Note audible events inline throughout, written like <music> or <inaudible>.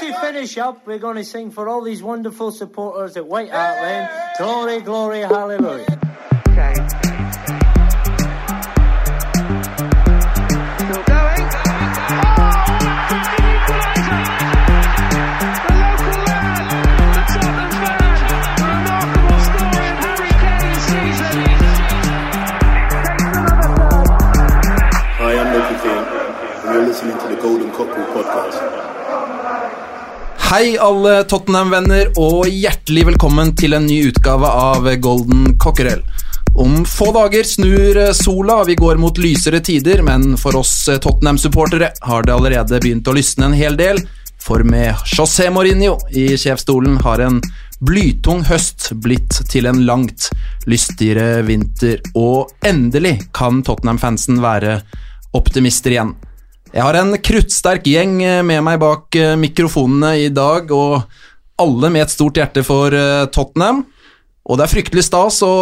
just to finish up, we're going to sing for all these wonderful supporters at White Hart Lane. Glory, glory, hallelujah. Okay. Still going. Oh, what a equaliser! The local lad, the Tottenham fan, a remarkable story of Harry Kane's season. Takes another third. Hi, I'm Loki King, and you're listening to the Golden Cockerel podcast. Hei alle Tottenham-venner, og hjertelig velkommen til en ny utgave av Golden Cockerel. Om få dager snur sola, vi går mot lysere tider, men for oss Tottenham-supportere har det allerede begynt å lysne en hel del, for med José Mourinho i sjefsstolen har en blytung høst blitt til en langt lystigere vinter, og endelig kan Tottenham-fansen være optimister igjen. Jeg har en kruttsterk gjeng med meg bak eh, mikrofonene i dag, og alle med et stort hjerte for eh, Tottenham. Og det er fryktelig stas å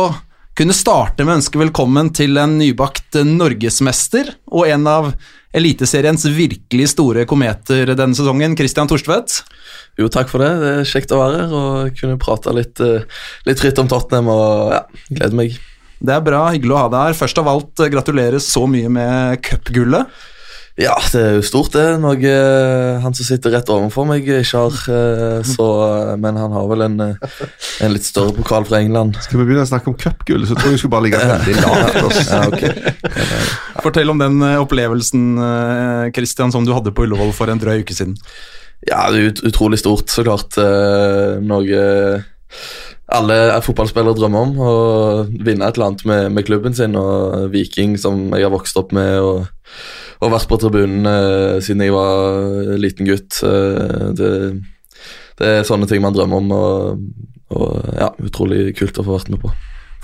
kunne starte med å ønske velkommen til en nybakt norgesmester og en av Eliteseriens virkelig store kometer denne sesongen, Christian Torstvedt. Jo, takk for det. Det er kjekt å være her og kunne prate litt, eh, litt fritt om Tottenham. og ja, gleder meg. Det er bra, hyggelig å ha deg her. Først av alt, eh, gratulerer så mye med cupgullet. Ja, det er jo stort, det. Noe eh, han som sitter rett overfor meg, ikke har. eh, Så, eh, men han har vel en, eh, en litt større pokal fra England. Skal vi begynne å snakke om cupgull, så tror jeg vi skulle bare ligge veldig lavt. <laughs> Altså. Ja, okay. Fortell om den eh, opplevelsen eh, Christian, som du hadde på Ullevål for en drøy uke siden. Ja, det er ut, utrolig stort, så klart. eh, Noe alle fotballspillere drømmer om. Å vinne et eller annet med, med klubben sin. Og Viking, som jeg har vokst opp med og, og vært på tribunen eh, siden jeg var liten gutt. eh, det, det er sånne ting man drømmer om, og, og ja, utrolig kult å få vært med på.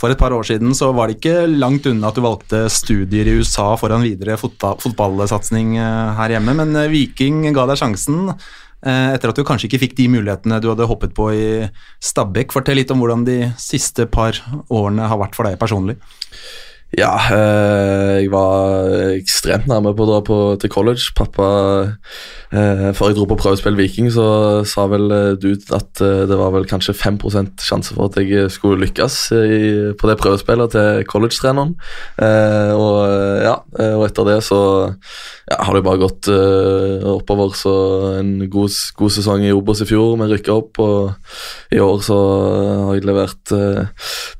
For et par år siden så var det ikke langt unna at du valgte studier i USA foran videre fotball, fotballsatsing eh, her hjemme, men eh, Viking ga deg sjansen eh, etter at du kanskje ikke fikk de mulighetene du hadde hoppet på i Stabæk. Fortell litt om hvordan de siste par årene har vært for deg personlig. Ja, eh, jeg var ekstremt nærme på å dra på, til college. Pappa, eh, Før jeg dro på prøvespill Viking, så sa vel eh, du at eh, det var vel kanskje 5% sjanse for at jeg skulle lykkes i, på det prøvespillet til college-treneren. Eh, og, ja, og etter det så ja, har det bare gått eh, oppover. Så en god, god sesong i Obos i fjor, vi rykka opp. Og i år så har jeg levert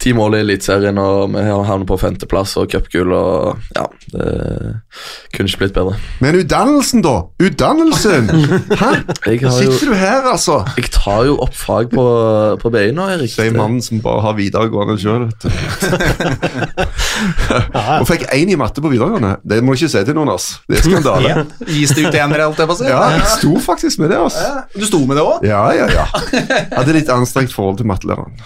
ti mål i Eliteserien, og vi har havnet på femteplass og cupgull. og Ja, det kunne ikke blitt bedre. Men utdannelsen, da? Utdannelsen! <laughs> Hæ? Jo, Sitter du her, altså? jeg tar jo opp fag på, på BI nå, Erik. Det er mannen som bare har videregående sjøl, vet du. <laughs> Og fikk én i matte på videregående. Det må du ikke si til noen, ass. Det er skandale. Gis det ut enere, holdt jeg på å si? Ja, jeg sto faktisk med det, ass. Du sto med det òg? Ja, ja, ja. Hadde litt anstrengt forhold til mattelæreren.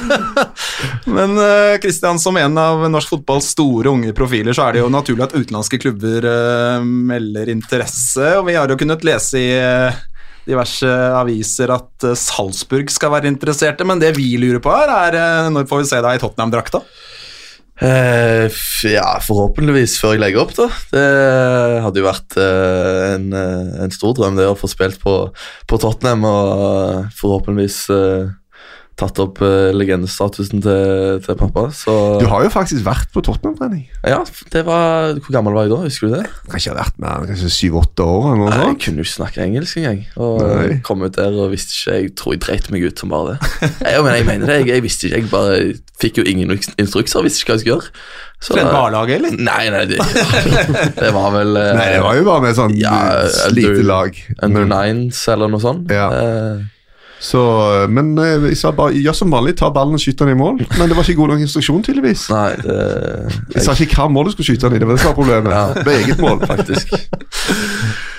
<laughs> Men Kristian, som en av norsk fotballs store unge profiler, så er det jo naturlig at utenlandske klubber eh, melder interesse. Og vi har jo kunnet lese i eh, diverse aviser at eh, Salzburg skal være interesserte, men det vi lurer på her, er eh, når får vi se deg i Tottenham-drakta? F- ja, forhåpentligvis før jeg legger opp, da. Det hadde jo vært uh, en, eh, en stor drøm det å få spilt på, på Tottenham, og forhåpentligvis eh, tatt opp uh, legendestatusen til, til pappa. Så Du har jo faktisk vært på Tottenham-trening. ja, det var Hvor gammel var jeg da? Husker du det? Kan ikke ha vært med, kanskje syv-åtte år. eller noe Nei, jeg kunne jo ikke snakke engelsk engang. Og Nei. kom ut der og visste ikke Jeg tror jeg dreit meg ut som bare det. Jeg, men jeg mener det, jeg, jeg visste ikke, jeg bare fikk jo ingen instrukser, visste ikke hva jeg skulle gjøre. Så- Trent barlaget, eller? Nei, nei, det, <laughs> det var vel eh, Nei, det var jo bare med sånn Ja, lite lag. Under Nines eller noe sånt. Ja. Eh, så, men eh, jeg sa bare gjør som vanlig, ta ballen og skyt den i mål. Men det var ikke god nok instruksjon, tydeligvis. nei, det Jeg sa ikke hva mål du skulle skyte den i, det var det som var problemet. Ja. Det var eget mål. faktisk. <laughs>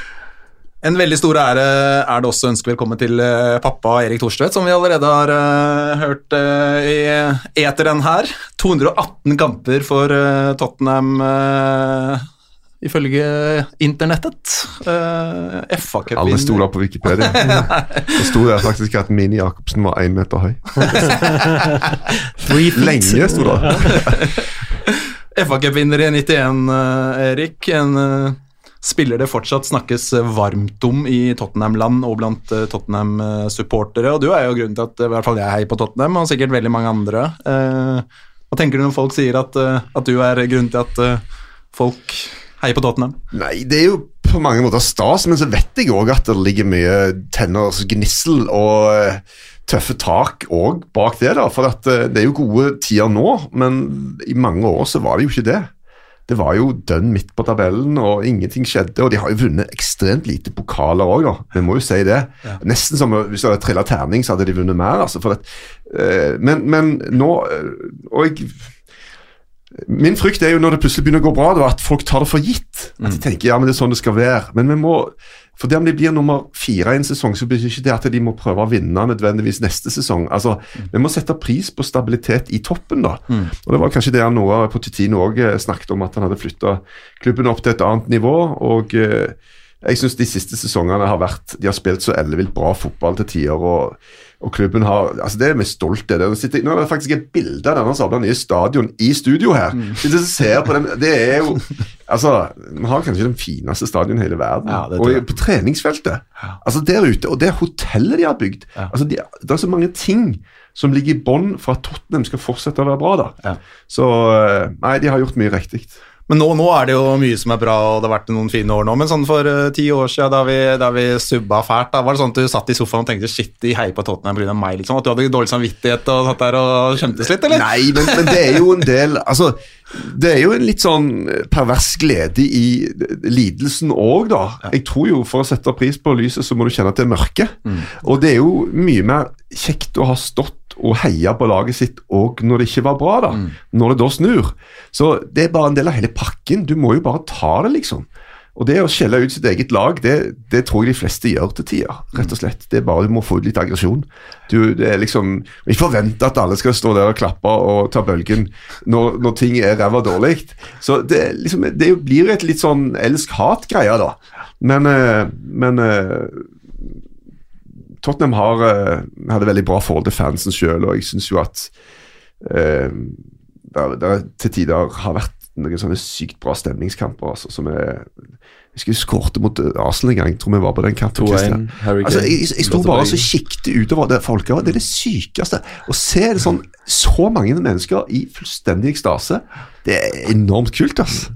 En veldig stor ære er det også å ønske velkommen til eh, pappa Erik Thorstvedt, som vi allerede har uh, hørt uh, i eteren her. 218 kamper for uh, Tottenham eh, ifølge internettet. Uh, FA-cupen Alle stoler på Wikipedia. <laughs> Det sto der faktisk at Mini Jacobsen var én meter høy. <laughs> Lenge sto det. <laughs> FA-cupvinner i 91, eh, Erik. En eh, spiller det fortsatt snakkes varmt om i Tottenham-land og blant eh, Tottenham-supportere. Og du er jo grunnen til at eh, i hvert fall jeg heier på Tottenham, og sikkert veldig mange andre. Eh, hva tenker du når folk sier at, eh, at du er grunnen til at eh, folk heier på Tottenham? Nei, det er jo på mange måter stas, men så vet jeg òg at det ligger mye tenners gnissel og eh, tøffe tak òg bak det. da, For eh, det er jo gode tider nå, men i mange år så var det jo ikke det. Det var jo dønn midt på tabellen, og ingenting skjedde. Og de har jo vunnet ekstremt lite pokaler òg, da. Vi må jo si det. Nesten som hvis det hadde trilla terning, så hadde de vunnet mer. altså. For at, eh, men, men nå Og jeg Min frykt er jo når det plutselig begynner å gå bra, at folk tar det for gitt. At de tenker ja, men det er sånn det skal være. Men vi må, for det om de blir nummer fire i en sesong, så betyr ikke det at de må prøve å vinne nødvendigvis neste sesong. Altså, Vi må sette pris på stabilitet i toppen, da. Og Det var kanskje det Noah Pochettino òg snakket om, at han hadde flytta klubben opp til et annet nivå. og eh, jeg syns de siste sesongene har vært De har spilt så ellevilt bra fotball til tider. og og klubben har, altså Det er vi stolt av. Nå er det faktisk et bilde av denne sabla nye stadion i studio her. Sitter og ser på den, Det er jo altså, Vi har kanskje den fineste stadion i hele verden. Ja, og på treningsfeltet. Altså Der ute. Og det hotellet de har bygd. altså de, Det er så mange ting som ligger i bånn for at Tottenham skal fortsette å være bra. da. Ja. Så eh, nei, de har gjort mye riktig. Men nå, nå er det jo mye som er bra, og det har vært noen fine år nå. Men sånn for uh, ti år siden, da vi, da vi subba fælt, da var det sånn at du satt i sofaen og tenkte shit, de heier på Tottenham pga. meg, liksom? At du hadde dårlig samvittighet og satt der og skjemtes litt, eller? Nei, men, men det er jo en del Altså, det er jo en litt sånn pervers glede i lidelsen òg, da. Jeg tror jo for å sette pris på lyset, så må du kjenne at det er mørke. Og det er jo mye mer kjekt å ha stått og heia på laget sitt òg når det ikke var bra, da. Når det da snur. Så det er bare en del av hele pakken. Du må jo bare ta det, liksom. Og det å skjelle ut sitt eget lag, det, det tror jeg de fleste gjør til tider. rett og slett. Det er bare Du må få ut litt aggresjon. Du, det er liksom, Ikke forvente at alle skal stå der og klappe og ta bølgen når, når ting er ræva dårlig. Så det, liksom, det blir et litt sånn elsk-hat-greie, da. Men, eh, men eh, Tottenham har, eh, hadde veldig bra forhold til fansen sjøl, og jeg syns jo at eh, det til tider har vært noen sånne sykt bra stemningskamper. Altså, som er, jeg husker vi skårte mot Arsenal en gang, tror vi var på den kampen. 2-1, Christian. Harry Altså, jeg, jeg sto bare og så kikket utover det folket. Det er det sykeste. Å se det sånn, så mange mennesker i fullstendig ekstase, det er enormt kult, altså.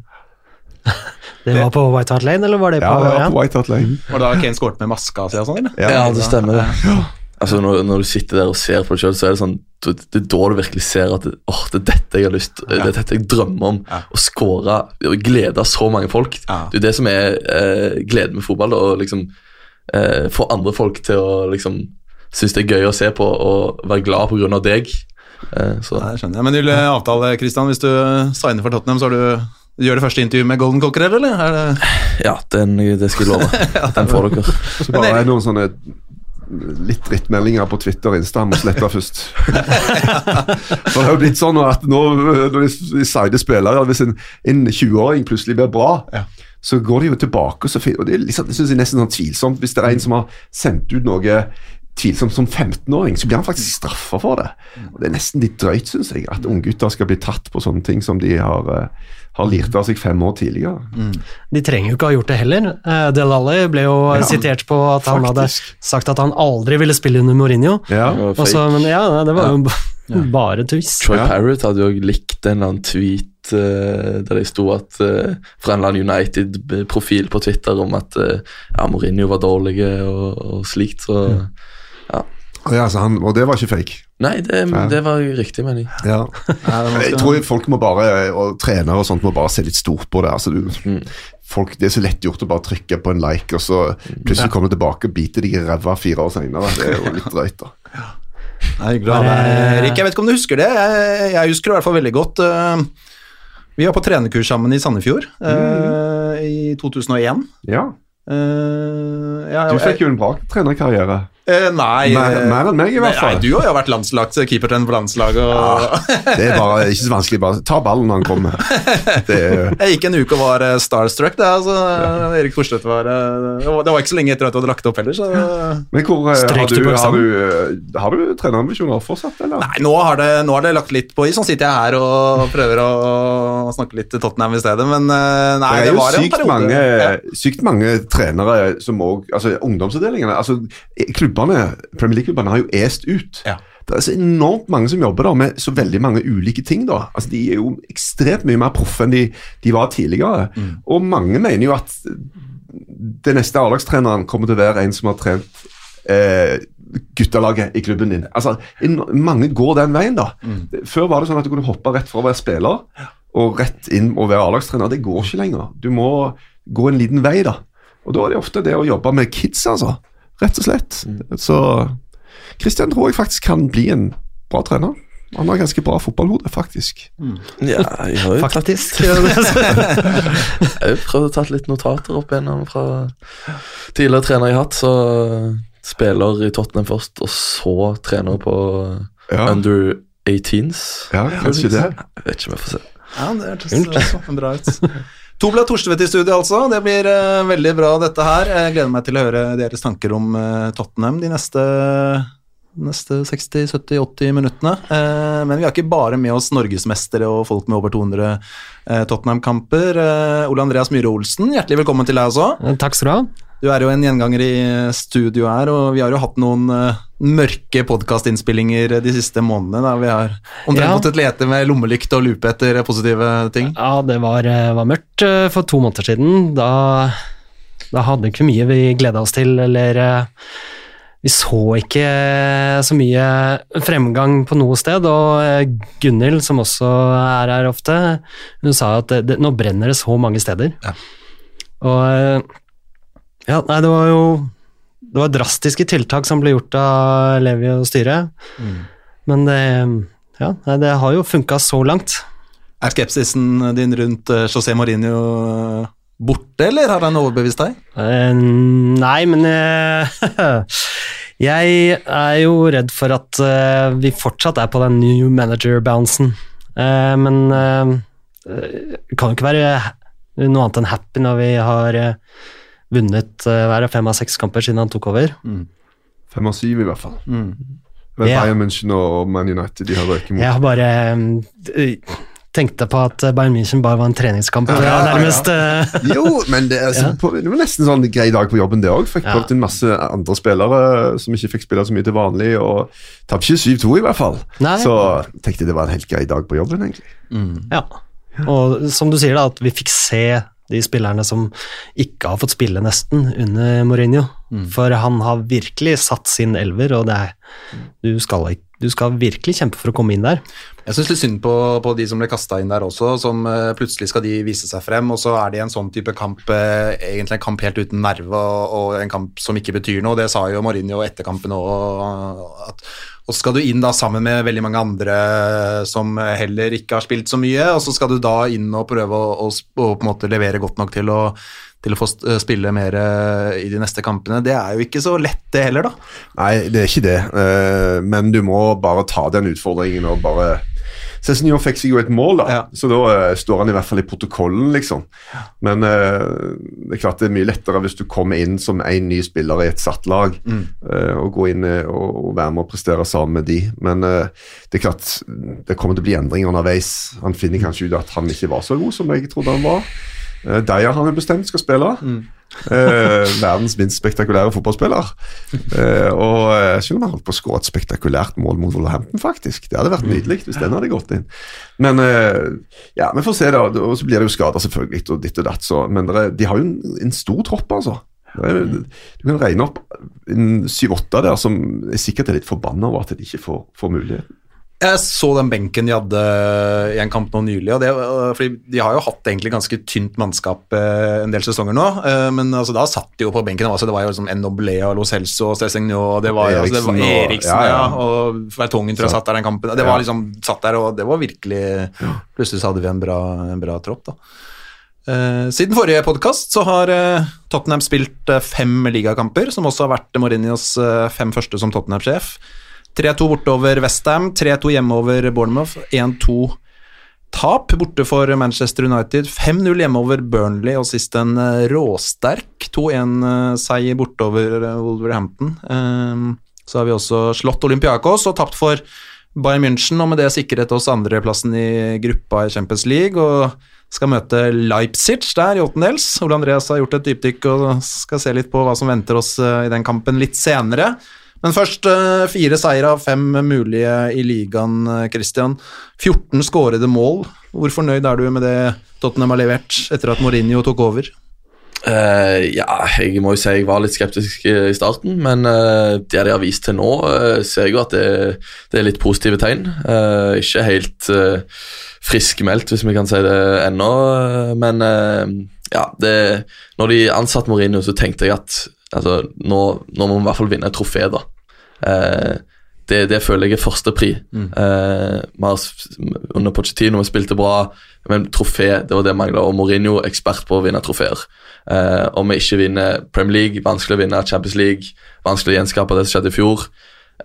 Det var på White Hart Lane, eller var det på Ja, det var på White Hart Lane. Og da Kane skåret med maska si og sånn, eller? Ja, det stemmer. det. Altså, når, når du sitter der og ser på det sjøl, så er det sånn Det er da du virkelig ser at det, åh, det er dette jeg har lyst Det er dette jeg drømmer om. Å skåre og glede så mange folk. Ja. Det er det som er eh, gleden med fotball. Å liksom eh, få andre folk til å liksom synes det er gøy å se på og være glad på grunn av deg. Eh, så Nei, det skjønner jeg. Men vil avtale, Christian, hvis du signer for Tottenham, så har du du gjør det første intervjuet med Golden Cocker, eller? Er det... ja, den, det skal jeg love. <laughs> Den får dere. Så bare er det noen sånne litt drittmeldinger på Twitter og Insta må slette først. <laughs> For det har jo blitt sånn at nå når de, de signer spillere Hvis en, en 20-åring plutselig blir bra, så går de jo tilbake. Og, så, og det, liksom, det synes jeg nesten sånn tvilsomt. Hvis det er en som har sendt ut noe tvilsomt som 15-åring, så blir han faktisk straffa for det. Og Det er nesten litt drøyt, syns jeg, at unggutter skal bli tatt på sånne ting som de har, eh, har lirt av seg fem år tidligere. De trenger jo ikke ha gjort det heller. Eh, Delali ble jo Ja, sitert på at han hadde sagt at han aldri ville spille under Mourinho. Ja. Det var Og så- fake. men ja, det var jo ja. bare tuss. Troy. Parrott hadde jo likt en eller annen tweet eh, der det sto at fra en eller annen United-profil på Twitter om at ja, Mourinho var dårlig og, og slikt. Så Og, ja, så han, og det var ikke fake. Nei, det, Ja. det var jo riktig, mener jeg. Ja. Jeg tror folk må bare, og trenere og sånt må bare se litt stort på det. Altså, du, folk, det er så lett gjort å bare trykke på en like, og så plutselig komme tilbake og bite deg i ræva fire år senere. Det er jo litt drøyt, da. Nei, deg, Erik. Jeg vet ikke om du husker det. Jeg, jeg husker det i hvert fall veldig godt. Eh, Vi var på trenerkurs sammen i Sandefjord eh, i 2001. Ja, Uh, ja, du fikk jo en bra trenerkarriere. Eh, nei Mer, eh, mer enn meg, i hvert fall. Nei, du har jo vært landslags keepertrener på landslaget. Og Det er bare ikke så vanskelig. Bare ta ballen når han kommer. <laughs> Det er, Jeg gikk en uke og var eh, starstruck. Det, altså, Erik Forstvedt var Det var det var ikke så lenge etter at du hadde lagt opp heller. Så. men hvor, har, du du, har, du, har du trenerambisjoner fortsatt, eller? Nei, nå har, det, nå har det lagt litt på is. Sånn sitter jeg her og prøver å snakke litt til Tottenham i stedet, men nei, det det jo sykt en periode. mange, Ja. sykt mange trenere som òg Altså ungdomsavdelingene. altså Klubbene, Premier League-klubbene har jo est ut. Ja. Det er så enormt mange som jobber der med så veldig mange ulike ting. da. Altså De er jo ekstremt mye mer proffe enn de, de var tidligere. Mm. Og mange mener jo at den neste A-lagstreneren kommer til å være en som har trent eh, guttelaget i klubben din. Altså, en, Mange går den veien, da. Mm. Før var det sånn at du kunne hoppe rett fra å være spiller og rett inn og være A-lagstrener. Det går ikke lenger. Du må gå en liten vei, da. Og da er det ofte det å jobbe med kids, altså. Rett og slett. Så Christian tror jeg faktisk kan bli en bra trener. Han har ganske bra fotballhode, faktisk. Ja, jeg har jo tatt, Faktisk. <laughs> jeg har jo prøvd å ta litt notater opp igjennom fra tidligere trener jeg har hatt. Så spiller i Tottenham først, og så trener på Ja, under 18s. ja kanskje det. Jeg vet ikke om jeg får se. Ja, det hørtes sånn bra ut. <laughs> Tobla Torstvedt i studio, altså. Det blir uh, veldig bra, dette her. Jeg gleder meg til å høre deres tanker om uh, Tottenham de neste, neste 60-70-80 minuttene. Uh, men vi har ikke bare med oss norgesmestere og folk med over 200 eh, Tottenham-kamper. Ole Andreas Myhre Olsen, hjertelig velkommen til deg også. Takk skal du ha. Du er jo en gjenganger i studio her, og vi har jo hatt noen eh, mørke podkastinnspillinger de siste månedene. Da vi har omtrent Ja. måttet lete med lommelykt og lupe etter positive ting. Ja, det var, eh, var mørkt eh, for to måneder siden. Da, da hadde ikke mye vi gleda oss til, eller eh, Vi så ikke så mye fremgang på noe sted, og eh, Gunhild, som også er her ofte, hun sa at det, nå brenner det så mange steder. Ja. Og eh, Ja, nei, det var jo Det var drastiske tiltak som ble gjort av Levi og styret, men det Ja, nei, det har jo funka så langt. Er skepsisen din rundt eh, José Mourinho eh, borte, eller har han overbevist deg? Uh, nei, men uh, <laughs> jeg er jo redd for at uh, vi fortsatt er på den new manager-bouncen. Men uh, kan jo ikke være noe annet enn happy når vi har vunnet uh, hver av fem av seks kamper siden han tok over. Fem av syv, i hvert fall. Mm. Men Ja. Bayern München og Man United de har røyket mot. Jeg har bare eh, tenkte på at Bayern München bare var en treningskamp. Ja, ja, ja. nærmest eh, <laughs> Jo, men det, altså, Ja. på, det var nesten sånn grei dag på jobben, det òg. Fikk Ja. inn en masse andre spillere som ikke fikk spille så mye til vanlig. og Tapte ikke 7-2, i hvert fall. Nei. Så tenkte det var en helt grei dag på jobben, egentlig. Ja. Og som du sier, da, at vi fikk se de spillerne som ikke har fått spille nesten under Mourinho. For han har virkelig satt sin elver, og det er, du, skal, ikke- du skal virkelig kjempe for å komme inn der. Jeg syns litt synd på, på de som ble kasta inn der også, som eh, plutselig skal de vise seg frem, og så er det en sånn type kamp, eh, egentlig en kamp helt uten nerve, og, en kamp som ikke betyr noe. Det sa jo Mourinho etter kampen òg, og så skal du inn da sammen med veldig mange andre som heller ikke har spilt så mye, og så skal du da inn og prøve å, å, å på en måte levere godt nok til å, til å få spille mer eh, i de neste kampene. Det er jo ikke så lett det heller, da. Nei, det er ikke det. eh, men du må bare ta den utfordringen og bare Cezinio fikk seg jo et mål, da, Ja. så da uh, står han i hvert fall i protokollen, liksom. Men uh, det er klart det er mye lettere hvis du kommer inn som en ny spiller i et satt lag, eh, og gå inn eh, og, og være med og prestere sammen med de. Men eh, det er klart det kommer til å bli endringer underveis. Han finner kanskje ut at han ikke var så god som jeg trodde han var. Uh, Deia har vi bestemt skal spille. Eh, verdens minst spektakulære fotballspiller. Uh, og selv om han holdt på å skåre et spektakulært mål mot Wolverhampton, faktisk. Det hadde vært nydelig hvis den hadde gått inn. Men eh, ja, vi får se, da. Og så blir det jo skader, selvfølgelig, og ditt og datt. Så. Men er- de har jo en, en stor tropp, altså. Er, du kan regne opp en syv-åtte der som er sikkert er litt forbanna over at de ikke får, får muligheten. Jeg så den benken de hadde i en kamp nå nylig, og det, fordi de har jo hatt egentlig ganske tynt mannskap eh, en del sesonger nå, eh, men altså, da satt de jo på benken, altså, det var jo liksom Ndoblé og Lo Celso og Stessegno, og det var jo altså, det var Eriksen og- Eriksen, ja, ja, ja. og Vertongen tror jeg satt der den kampen, det var liksom satt der, og det var virkelig, plutselig så hadde vi en bra, en bra tropp da. Eh, siden forrige podkast så har Tottenham spilt fem ligakamper, som også har vært Mourinhos fem første som Tottenham-sjef. 3-2 borte over Westham, 3-2 hjemme over Bournemouth, 1-2 tap borte for Manchester United, 5-0 hjemme over Burnley, og sist en eh, råsterk 2-1-seier borte over eh, Wolverhampton. Eh, så har vi også slått Olympiakos og tapt for Bayern München, og med det sikret oss andreplassen i gruppa i Champions League. og skal møte Leipzig der i åttendels. Ole Andreas har gjort et dypdykk og skal se litt på hva som venter oss eh, i den kampen litt senere. Men først eh, fire seire av fem mulige i ligaen, eh, Christian. 14 skårede mål. Hvor fornøyd er du med det Tottenham har levert etter at Mourinho tok over? Uh, ja, jeg må jo si jeg var litt skeptisk i starten, men uh, det de har vist til nå, uh, ser jeg jo at det, det er litt positive tegn. Ikke helt friskmeldt, hvis vi kan si det ennå, men ja, det, når de ansatte Mourinho, så tenkte jeg at altså, nå, nå må vi i hvert fall vinne et trofé, da. Eh, det, det føler jeg er førstepri. Mm. Eh, under Pochettino vi spilte bra, men trofé det var det mangla. Og Mourinho ekspert på å vinne trofeer. Eh, om vi ikke vinner Premier League, vanskelig å vinne Champions League, vanskelig å gjenskape det som skjedde i fjor.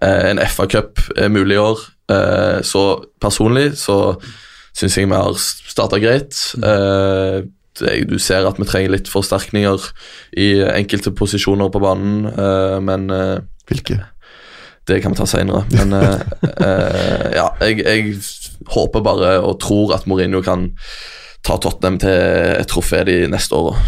Eh, en FA-cup er mulig i år. Eh, så personlig så syns jeg vi har starta greit. Eh, du ser at vi trenger litt forsterkninger i enkelte posisjoner på banen, men Hvilke? Det kan vi ta senere. Men eh, <laughs> eh, ja, jeg, jeg håper bare og tror at Mourinho kan ta Tottenham til et trofé de neste åra.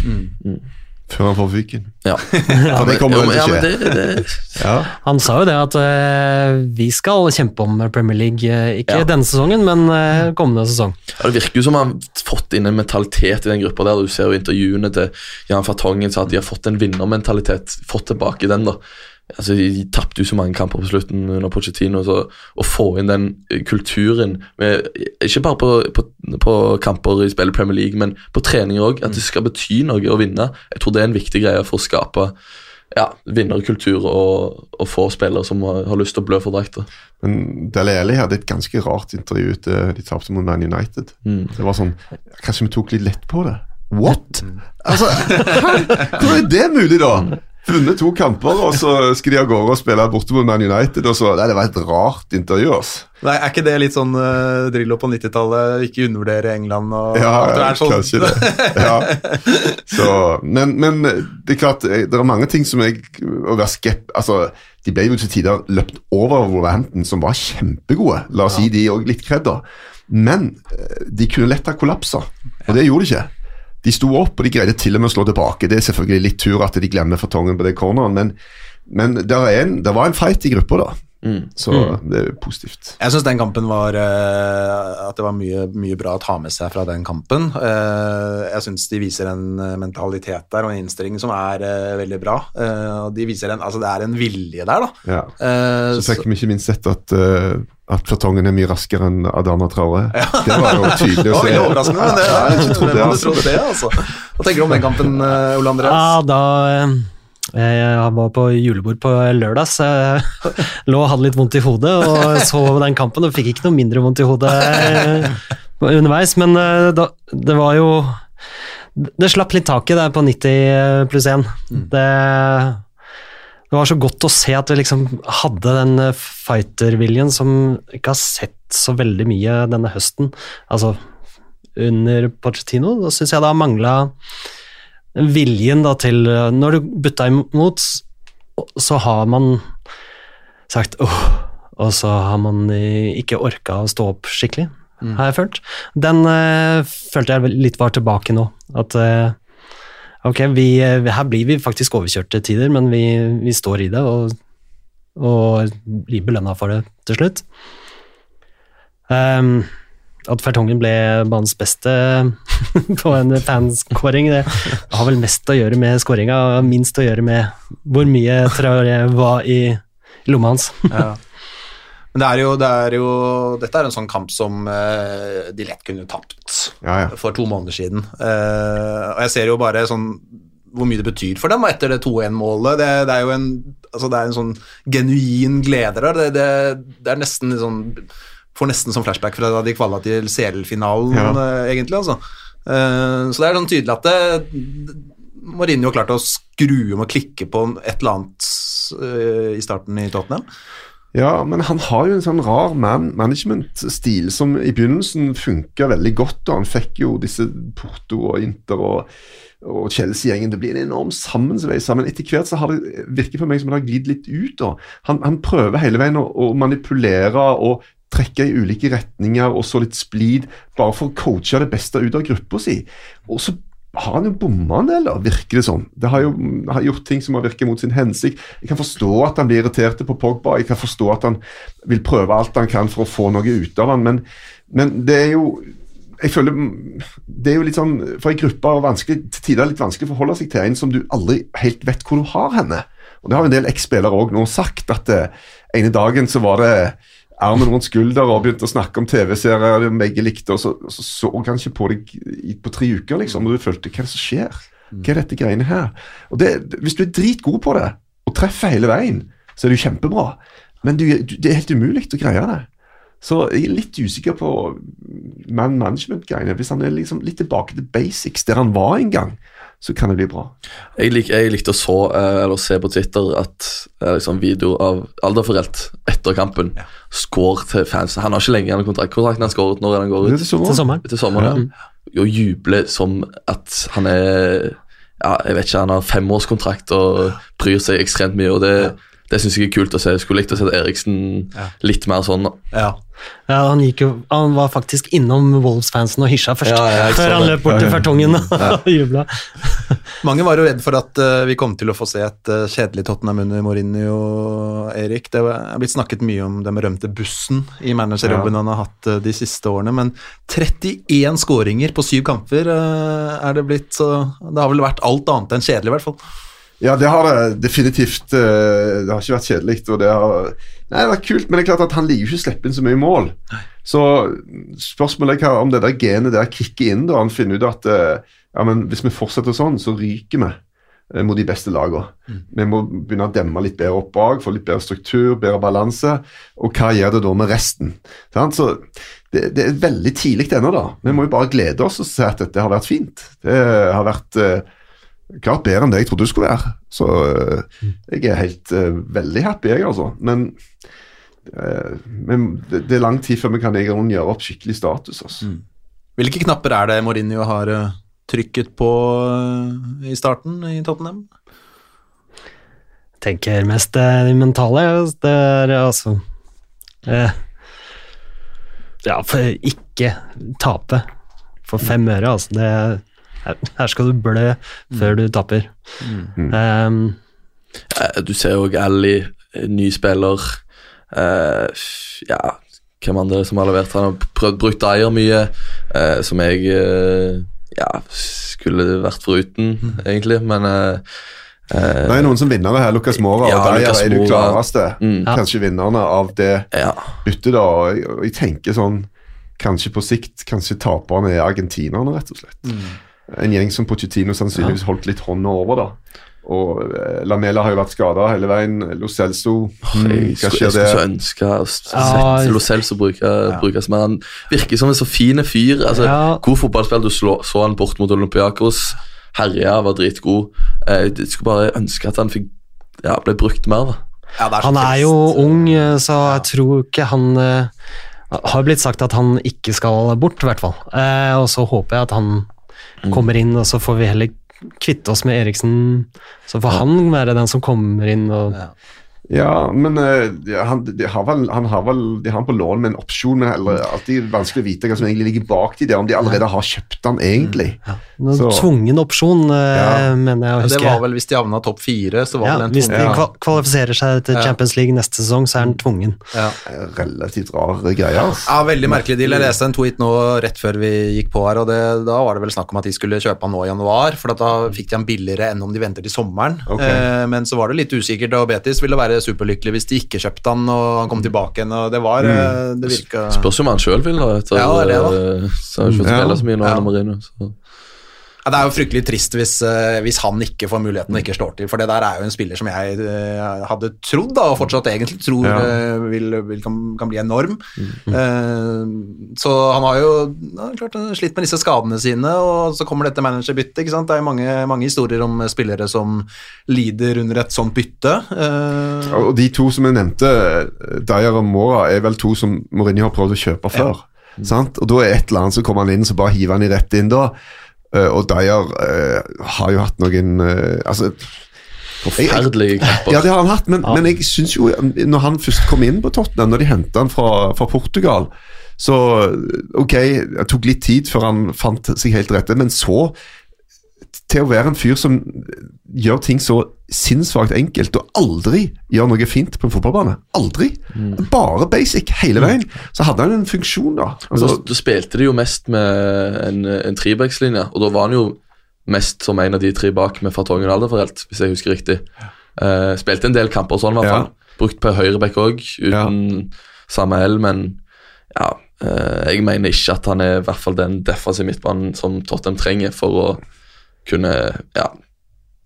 Før han får fyken. Ja. <laughs> For det kommer Jo, men- til ja, men det, det, Han sa jo det at uh, vi skal kjempe om Premier League, ikke Ja. denne sesongen, men uh, kommende sesong. ja, det virker jo som han har fått inn en mentalitet i den gruppa der. Du ser jo intervjuene til Jan Fartongen sa at de har fått en vinnermentalitet. Fått tilbake den, da. Altså, De tapte jo så mange kamper på slutten under Pochettino. Så å få inn den kulturen, med, ikke bare på, på, på kamper i spillet Premier League, men på treninger òg, at det skal bety noe å vinne. Jeg tror det er en viktig greie for å skape ja, vinnerkultur og, og få spillere som har, har lyst til å blø for drakta. Men Dele Alli hadde et ganske rart intervju etter de tapte mot Man United. Mm. Det var sånn Kanskje vi tok litt lett på det? What?! Altså. <laughs> Hvordan er det mulig, da? Vunnet to kamper, og så skal de av gårde og spille borte mot Man United. Og så, nei, Det var et rart intervju. altså. Nei, Er ikke det litt sånn uh, Drillo på 90-tallet? Ikke undervurdere England og Ja, er sånn- kanskje det. Ja. Så, men, men det er klart, eh, det er mange ting som jeg å være skept Altså, De ble jo til tider løpt over Wolverhampton, som var kjempegode. La oss gi de òg litt kred, da. Men eh, de kunne lett ha kollapsa, og det gjorde de ikke. De sto opp, og de greide til og med å slå tilbake. Det er selvfølgelig litt tur at de glemmer fartongen på det corneren, men, men det, er en, det var en fight i gruppa, da. Så det er positivt. Jeg syns den kampen var eh, At det var mye, mye bra å ta med seg fra den kampen. Eh, jeg syns de viser en eh, mentalitet der og en innstilling som er veldig bra. Eh, og de viser en, altså Det er en vilje der, da. Ja. Så fikk vi ikke minst sett at, at fartongen er mye raskere enn Adana Traore. Det var jo tydelig det å <laughs> var se. veldig overraskende, men det, Ja, jeg ikke trodde det, altså. trodd det, altså. Hva tenker du om den kampen, Ole Andreas? Ja, da eh, Jeg var på julebord på lørdag, så Jeg <laughs> lå og hadde litt vondt i hodet og så den kampen og fikk ikke noe mindre vondt i hodet eh, underveis, men eh, da, det var jo Det slapp litt taket der på 90 pluss 1. Det, det var så godt å se at vi liksom hadde den fighterviljen som ikke har sett så veldig mye denne høsten. Altså under Pochettino, da syns jeg det har mangla viljen da til Når du butta imot, så har man sagt åh, og så har man ikke orka å stå opp skikkelig, har jeg følt. Den uh, følte jeg litt var tilbake nå. At uh, ok, vi, eh, her blir vi faktisk overkjørt til tider, men vi, vi står i det og, og blir belønna for det til slutt. Ehm, at Fertongen ble banens beste <laughs> på en fanskåring, det har vel mest å gjøre med skåringa, og minst å gjøre med hvor mye Traoré var i lomma hans. <laughs> Ja. Men det er jo, det er jo Dette er en sånn kamp som uh, de lett kunne tapt Ja, ja. for to måneder siden. Uh, og jeg ser jo bare sånn hvor mye det betyr for dem etter det 2-1-målet. Det, det er jo en, altså det er en sånn genuin glede der. Det, det, det er nesten litt sånn Får nesten som flashback fra da de kvala til CL-finalen, Ja. eh, egentlig. altså. Eh, så det er sånn tydelig at det, Mourinho har klart å skru om og klikke på et eller annet eh, i starten i Tottenham. Ja, men han har jo en sånn rar man management-stil som i begynnelsen funka veldig godt. og Han fikk jo disse Porto og Inter og, og Chelsea-gjengen. Det blir en enorm sammensveisa, men etter hvert så har det virket for meg som det har glidd litt ut. Han, han prøver hele veien å, å manipulere og trekke i ulike retninger og så litt splid, bare for å coache det beste ut av gruppa si. Og så har han jo bomma en del, virker det som. Det har jo har gjort ting som har virket mot sin hensikt. Jeg kan forstå at han blir irritert på Pogba, jeg kan forstå at han vil prøve alt han kan for å få noe ut av han, men, men det er jo jeg føler Det er jo litt sånn for en gruppe vanskelig, til tider litt vanskelig å forholde seg til en som du aldri helt vet hvor du har henne. Og Det har en del eks-spillere òg nå sagt, at eh, ene dagen så var det armen rundt skulder og begynte å snakke om TV-serier begge likte, og så, så så han ikke på deg på tre uker, liksom, og du følte hva er det som skjer? Hva er dette greiene her? Og det, Hvis du er dritgod på det, og treffer hele veien, så er det jo kjempebra, men du, du, det er helt umulig å greie det. Så jeg er litt usikker på man management-greiene. Hvis han er liksom litt tilbake til basics, der han var en gang, så kan det bli bra. Jeg, lik, jeg likte å så, eh, eller se på Twitter at eh, liksom video av Alderforelt etter kampen skår til fans. Han har ikke lenge igjen av kontrakt. Kontrakten han skåret når han går ut Til sommeren. Til sommeren. til sommeren. Ja. Og jubler som at han er ja, jeg vet ikke, Han har femårskontrakt og bryr seg ekstremt mye. og det, det syns jeg er kult å se. Jeg skulle likt å se Eriksen litt mer sånn. Ja. Ja, han, gikk jo, han var faktisk innom Wolves-fansen og hysja først, Ja, ja, før han løp bort til fartongen og <laughs> jubla. <laughs> Mange var jo redd for at uh, vi kom til å få se et uh, kjedelig Tottenham under Mourinho, Erik. Det er blitt snakket mye om den berømte bussen i managerjobben han har hatt uh, de siste årene, men 31 skåringer på syv kamper er det blitt, så det har vel vært alt annet enn kjedelig, i hvert fall. Ja, det har det definitivt. eh, Det har ikke vært kjedelig. og det har, nei, det har vært kult, Men det er klart at han liker ikke å slippe inn så mye mål. Så spørsmålet er om det der genet der kicker inn. da Han finner ut at eh, ja, men hvis vi fortsetter sånn, så ryker vi eh, mot de beste lagene. Vi må begynne å demme litt bedre opp bak, få litt bedre struktur, bedre balanse. Og hva gjør det da med resten? Så det, det er veldig tidlig ennå, da. Vi må jo bare glede oss og se at dette har vært fint. Det har vært klart bedre enn det jeg trodde du skulle være. Så øh, jeg er helt uh, veldig happy, jeg, altså. Men, uh, men det, det er lang tid før vi kan gjøre opp skikkelig status. Altså. Hvilke knapper er det Mourinho har eh, trykket på eh, i starten i Tottenham? Jeg Tenker mest eh, det mentale. Det er altså eh, Ja, for ikke tape for fem øre, altså. Det, her, her skal du blø før du taper. Um, Eh, Du ser jo Ali, eh, ny spiller. Uh, ja, hvem andre som har levert? Han har prøvd brukt Dyer mye, uh, som jeg uh, ja, skulle vært foruten, egentlig, men Det er noen som vinner det her. Lucas Mora Ja, og Dyer er de klareste. Mm. Ja. Kanskje vinnerne av det ja. byttet, da. Og jeg, og jeg tenker sånn Kanskje på sikt Kanskje taperne er argentinerne, rett og slett. Mm. En gjeng som Pochettino sannsynligvis holdt litt hånda over, da. Og eh, Lamela har jo vært skada hele veien. Lo Celso mm, skulle, jeg skulle så ønske å sett Lo Celso bruke, brukes mer. Han virker som en så fin fyr. Altså, Ja. God fotballspiller. Du slå, så han bort mot Olympiakos. Herja, var dritgod. Eh, Jeg skulle bare ønske at han fikk ja, ble brukt mer. da. Ja, er han er trist. jo ung, eh, så jeg tror ikke han Har blitt sagt at han ikke skal bort, i hvert fall. Eh, og så håper jeg at han kommer inn, og så får vi heller kvitte oss med Eriksen. Så får han være den som kommer inn og Ja, men uh, ja, han, de har vel, han har vel De har han på lån med en opsjon, men det er alltid vanskelig å vite hva som egentlig ligger bak de der, om de allerede har kjøpt han egentlig. Noen Så- tvungen opsjon, uh, Ja. mener jeg å Ja, huske. Det var vel hvis de havna topp fire, så var ja, vel en hvis de tvungen. kvalifiserer seg til Champions League neste sesong, så er han tvungen. Ja. Relativt rar greie. Altså. Ja, veldig merkelig deal. Jeg leste en tweet nå rett før vi gikk på her, og det, da var det vel snakk om at de skulle kjøpe han nå i januar, for da fikk de han billigere enn om de venter til sommeren. Okay. Uh, men så var det litt usikkert, og Betis ville være superlykkelig hvis de ikke kjøpte han og han kom tilbake igjen, og det var mm. Det virka Spørs om han sjøl vil, da. Etter, Ja, det er det, da. så har han ikke fått Ja. spille så mye nå Ja. Marino. Så. Det er jo fryktelig trist hvis, eh, hvis han ikke får muligheten og ikke slår til, for det der er jo en spiller som jeg eh, hadde trodd, da, og fortsatt egentlig tror Ja. eh, vil, vil, kan, kan bli enorm. Eh, så han har jo ja, klart slitt med disse skadene sine, og så kommer dette managerbyttet. ikke sant? Det er jo mange, mange historier om spillere som lider under et sånt bytte. Eh, Og de to som jeg nevnte, Dyer og Mora, er vel to som Mourinho har prøvd å kjøpe før. Sant? Og da er et eller annet så kommer han inn, så bare hiver han i rett inn da. Eh, og Dyer eh, har jo hatt noen eh, Altså Forferdelige kamper. Ja, det har han hatt, men, men jeg syns jo Når han først kom inn på Tottenham, når de henta han fra, fra Portugal Så ok, det tok litt tid før han fant seg helt rette, men så til å være en fyr som gjør ting så sinnssvakt enkelt og aldri gjør noe fint på en fotballbane. Aldri. Bare basic hele veien. Så hadde han en funksjon, da. Altså, Altså, da spilte de jo mest med en, en trebackslinje, og da var han jo mest som en av de tre bak med Fartongen Alderforelt, hvis jeg husker riktig. Uh, spilte en del kamper sånn, i hvert Ja. fall. Brukt på høyreback òg, uten samme L, men ja uh, Jeg mener ikke at han er i hvert fall den defensive midtbanen som Tottenham trenger for å kunne ja,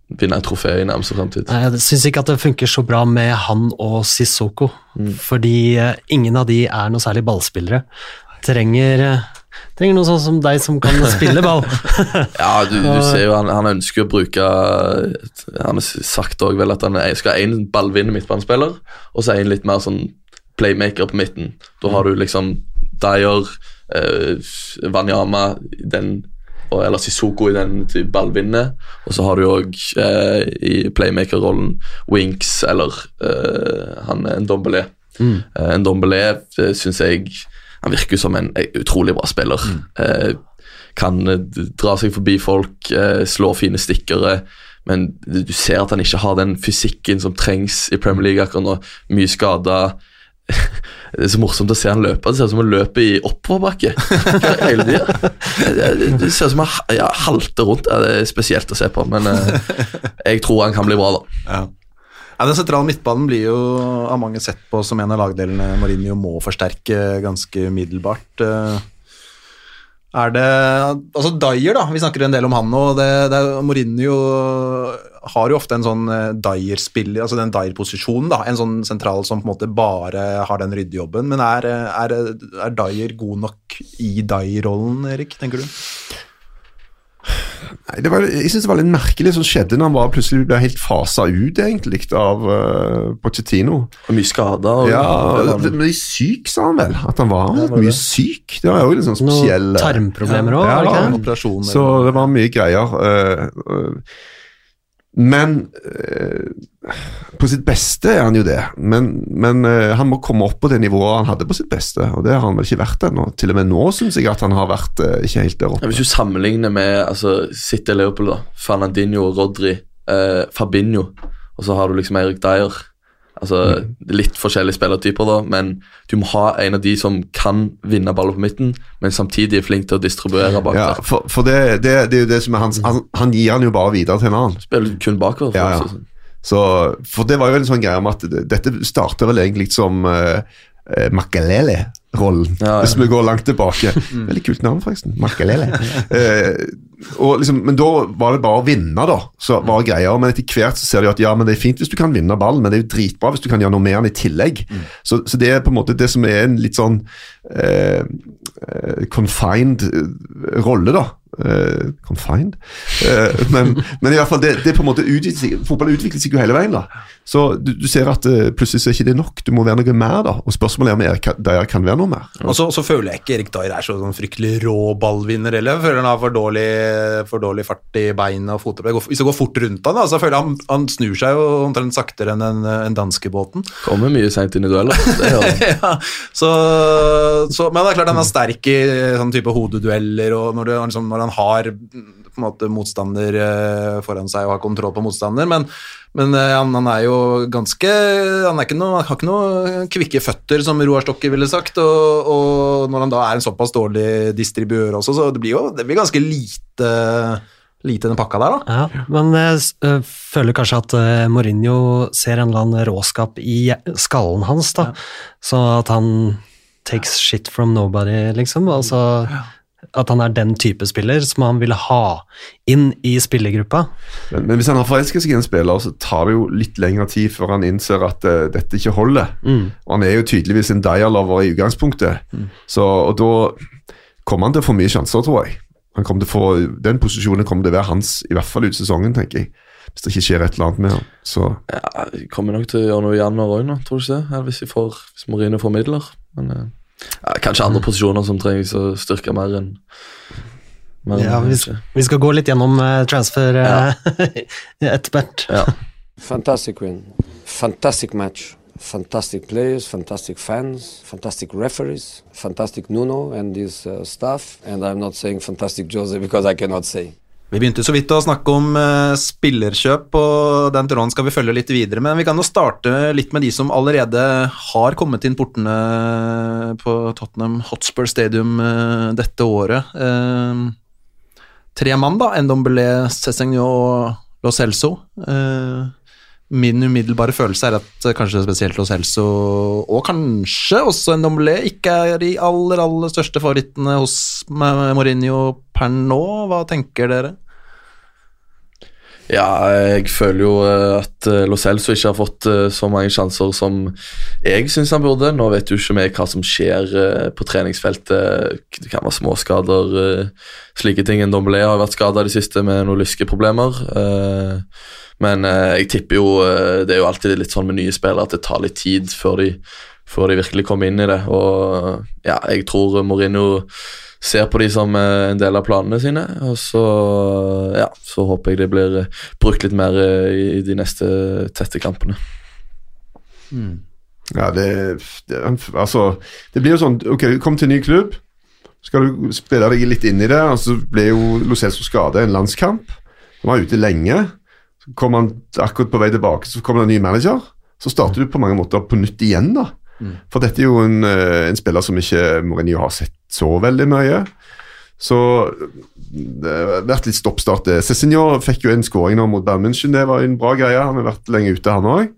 vinne en trofé i nærmeste fremtid. Jeg syns ikke at det funker så bra med han og Sissoko, fordi eh, ingen av de er noe særlig ballspillere. Trenger, eh, trenger noe sånn som deg som kan <laughs> spille ball. <laughs> Ja, du, du ser jo han, han ønsker å bruke Han har sagt òg vel at han skal ha én ballvinnende midtbanespiller, og så en litt mer sånn playmaker på midten. Da har du liksom Dyer, eh, Wanyama den, og, eller Sissoko i den type ballvinnende, og så har du òg eh, i playmaker-rollen Winks eller eh, han en Dombelé. Mm. Eh, en Dombelé eh, syns jeg Han virker som en eh, utrolig bra spiller. Eh, kan dra seg forbi folk, slå fine stikkere. Men du ser at han ikke har den fysikken som trengs i Premier League akkurat nå. Mye skada. Det er så morsomt å se han løpe. Det ser ut som han løper i oppoverbakke <laughs> hele tida. Det ser ut som han ha- ja, halter rundt. Det er spesielt å se på, men eh, jeg tror han kan bli bra, da. Ja. Ja, Den sentrale midtbanen blir jo av mange sett på som en av lagdelene Mourinho må forsterke ganske umiddelbart. Eh, Er det Altså Dyer, da. Vi snakker en del om han nå. Det, det, Mourinho har jo ofte en sånn eh, Dyer-spiller, altså den Dyer-posisjonen. da, En sånn sentral som på en måte bare har den ryddejobben. Men er, er, er Dyer god nok i Dyer-rollen, Erik, tenker du? Nei, det var, jeg synes det var litt merkelig som skjedde når han var plutselig ble helt fasa ut egentlig av uh, Pochettino. Og mye skader. Ja, men syk sa han vel? At han var, Ja, var mye det? syk. Det var jo litt sånn spesiell Noen tarmproblemer òg, Ja, var det ikke? Så det var mye greier. Uh, eh, men eh, på sitt beste er han jo det. Men, men eh, han må komme opp på det nivået han hadde på sitt beste, og det har han vel ikke vært ennå. Til og med nå syns jeg at han har vært eh, ikke helt der Ja, hvis du sammenligner med altså, City Leopold, da, Fernandinho, Rodri, Fabinho, og så har du liksom Eirik Dyer Altså, Litt forskjellige spillertyper, da, men du må ha en av de som kan vinne baller på midten, men samtidig er flink til å distribuere bak Ja, der. for, for det, det, det er jo det som er hans han, han gir han jo bare videre til en annen. Spiller kun bakover. Ja, ja. faktisk. Så, for det var jo en sånn greie om at dette starter vel egentlig som uh, Makalele-rollen, Ja, ja. hvis vi går langt tilbake. <laughs> Veldig kult navn, forresten. Makalele. Eh, liksom, men da var det bare å vinne, da. Så var greia, Men etter hvert så ser du at ja, men det er fint hvis du kan vinne ballen, men det er jo dritbra hvis du kan gjøre noe med den i tillegg. Så, så det er på en måte det som er en litt sånn eh, eh, confined eh, rolle, da. Uh, confined? Uh, men, men i hvert fall, det, det på en måte utvikler fotball utvikler seg jo hele veien. da. Så du, du ser at uh, plutselig så er ikke det nok, du må være noe mer. da. Og spørsmålet er om Erik Dyer kan være noe mer. Og så, så føler jeg ikke Erik Dyer er så sånn fryktelig rå ballvinner heller. Jeg føler han har for dårlig, for dårlig fart i beina og fotopplegg. Hvis det går fort rundt han, da, så føler jeg han, han snur seg jo omtrent saktere enn en, en danskebåten. Kommer mye seint inn i dueller. <laughs> Det ja, så, så, men det er klart han er sterk i sånn type hodedueller, og når, du, liksom, når han har på en måte motstander eh, foran seg og har kontroll på motstander, men, men eh, han, han er jo ganske Han er ikke noe, har ikke noe kvikke føtter, som Roar Stokke ville sagt, og, og når han da er en såpass dårlig distribuør også, så det blir jo det blir ganske lite Lite den pakka der, da. Ja, men jeg øh, føler kanskje at Mourinho ser en eller annen råskap i skallen hans, da. Så at han takes shit from nobody, liksom. Altså, at han er den type spiller som han ville ha inn i spillergruppa. Men, men hvis han har forelsket seg i en spiller, så tar det jo litt lengre tid før han innser at uh, dette ikke holder. Og han er jo tydeligvis en Dyer-lover i utgangspunktet, så, og da kommer han til å få mye sjanser, tror jeg. Han kommer til å få, Den posisjonen kommer til å være hans, i hvert fall ut sesongen, tenker jeg. Hvis det ikke skjer et eller annet med ham. Så Ja, jeg kommer nok til å gjøre noe i januar òg tror du ikke det? Hvis, vi får, hvis Mourinho får midler. Men eh, ja, kanskje andre posisjoner som trengs å styrke mer enn men, Ja, vi, vi skal gå litt gjennom eh, transfer ja. <laughs> etter hvert. ja. Fantastic win. Fantastic match. Fantastic players, fantastic fans, fantastic referees, fantastic Nuno and his uh, staff. And I'm not saying fantastic Jose because I cannot say. Vi begynte så vidt å snakke om eh, spillerkjøp, og den tråden skal vi følge litt videre. Men vi kan jo starte litt med de som allerede har kommet inn portene på Tottenham Hotspur Stadium eh, dette året. Eh, tre mann, da. Ndombele, Cessigno og Lo Celso. Min umiddelbare følelse er at eh, kanskje spesielt hos Helso, og kanskje også en Ndombele, ikke er de aller, aller største favorittene hos Mourinho per nå. Hva tenker dere? Ja, jeg føler jo eh, at eh, Lo Celso ikke har fått eh, så mange sjanser som jeg syns han burde. Nå vet jo ikke vi hva som skjer på treningsfeltet. Det kan være småskader, slike ting. En Dombelé har vært skada i det siste med noen lyskeproblemer. Men jeg tipper jo Det er jo alltid litt sånn med nye spillere at det tar litt tid før de, før de virkelig kommer inn i det. Og ja, jeg tror Mourinho ser på de som eh, en del av planene sine. Og så, ja, så håper jeg det blir eh, brukt litt mer eh, i, i de neste tette kampene. ja, det, det Altså, det blir jo sånn Ok, kom til en ny klubb. Skal du spille deg litt inn i det, og så ble jo Locelso skada i en landskamp. Han var ute lenge. Så kom han akkurat på vei tilbake, så kommer det en ny manager. Så starter du på mange måter på nytt igjen, da. For dette er jo en, en spiller som ikke Mourinho har sett så veldig mye. Så det har vært litt stoppstart. det. Fikk jo en skåring nå mot Bayern München, det var en bra greie. Han har vært lenge ute, han òg.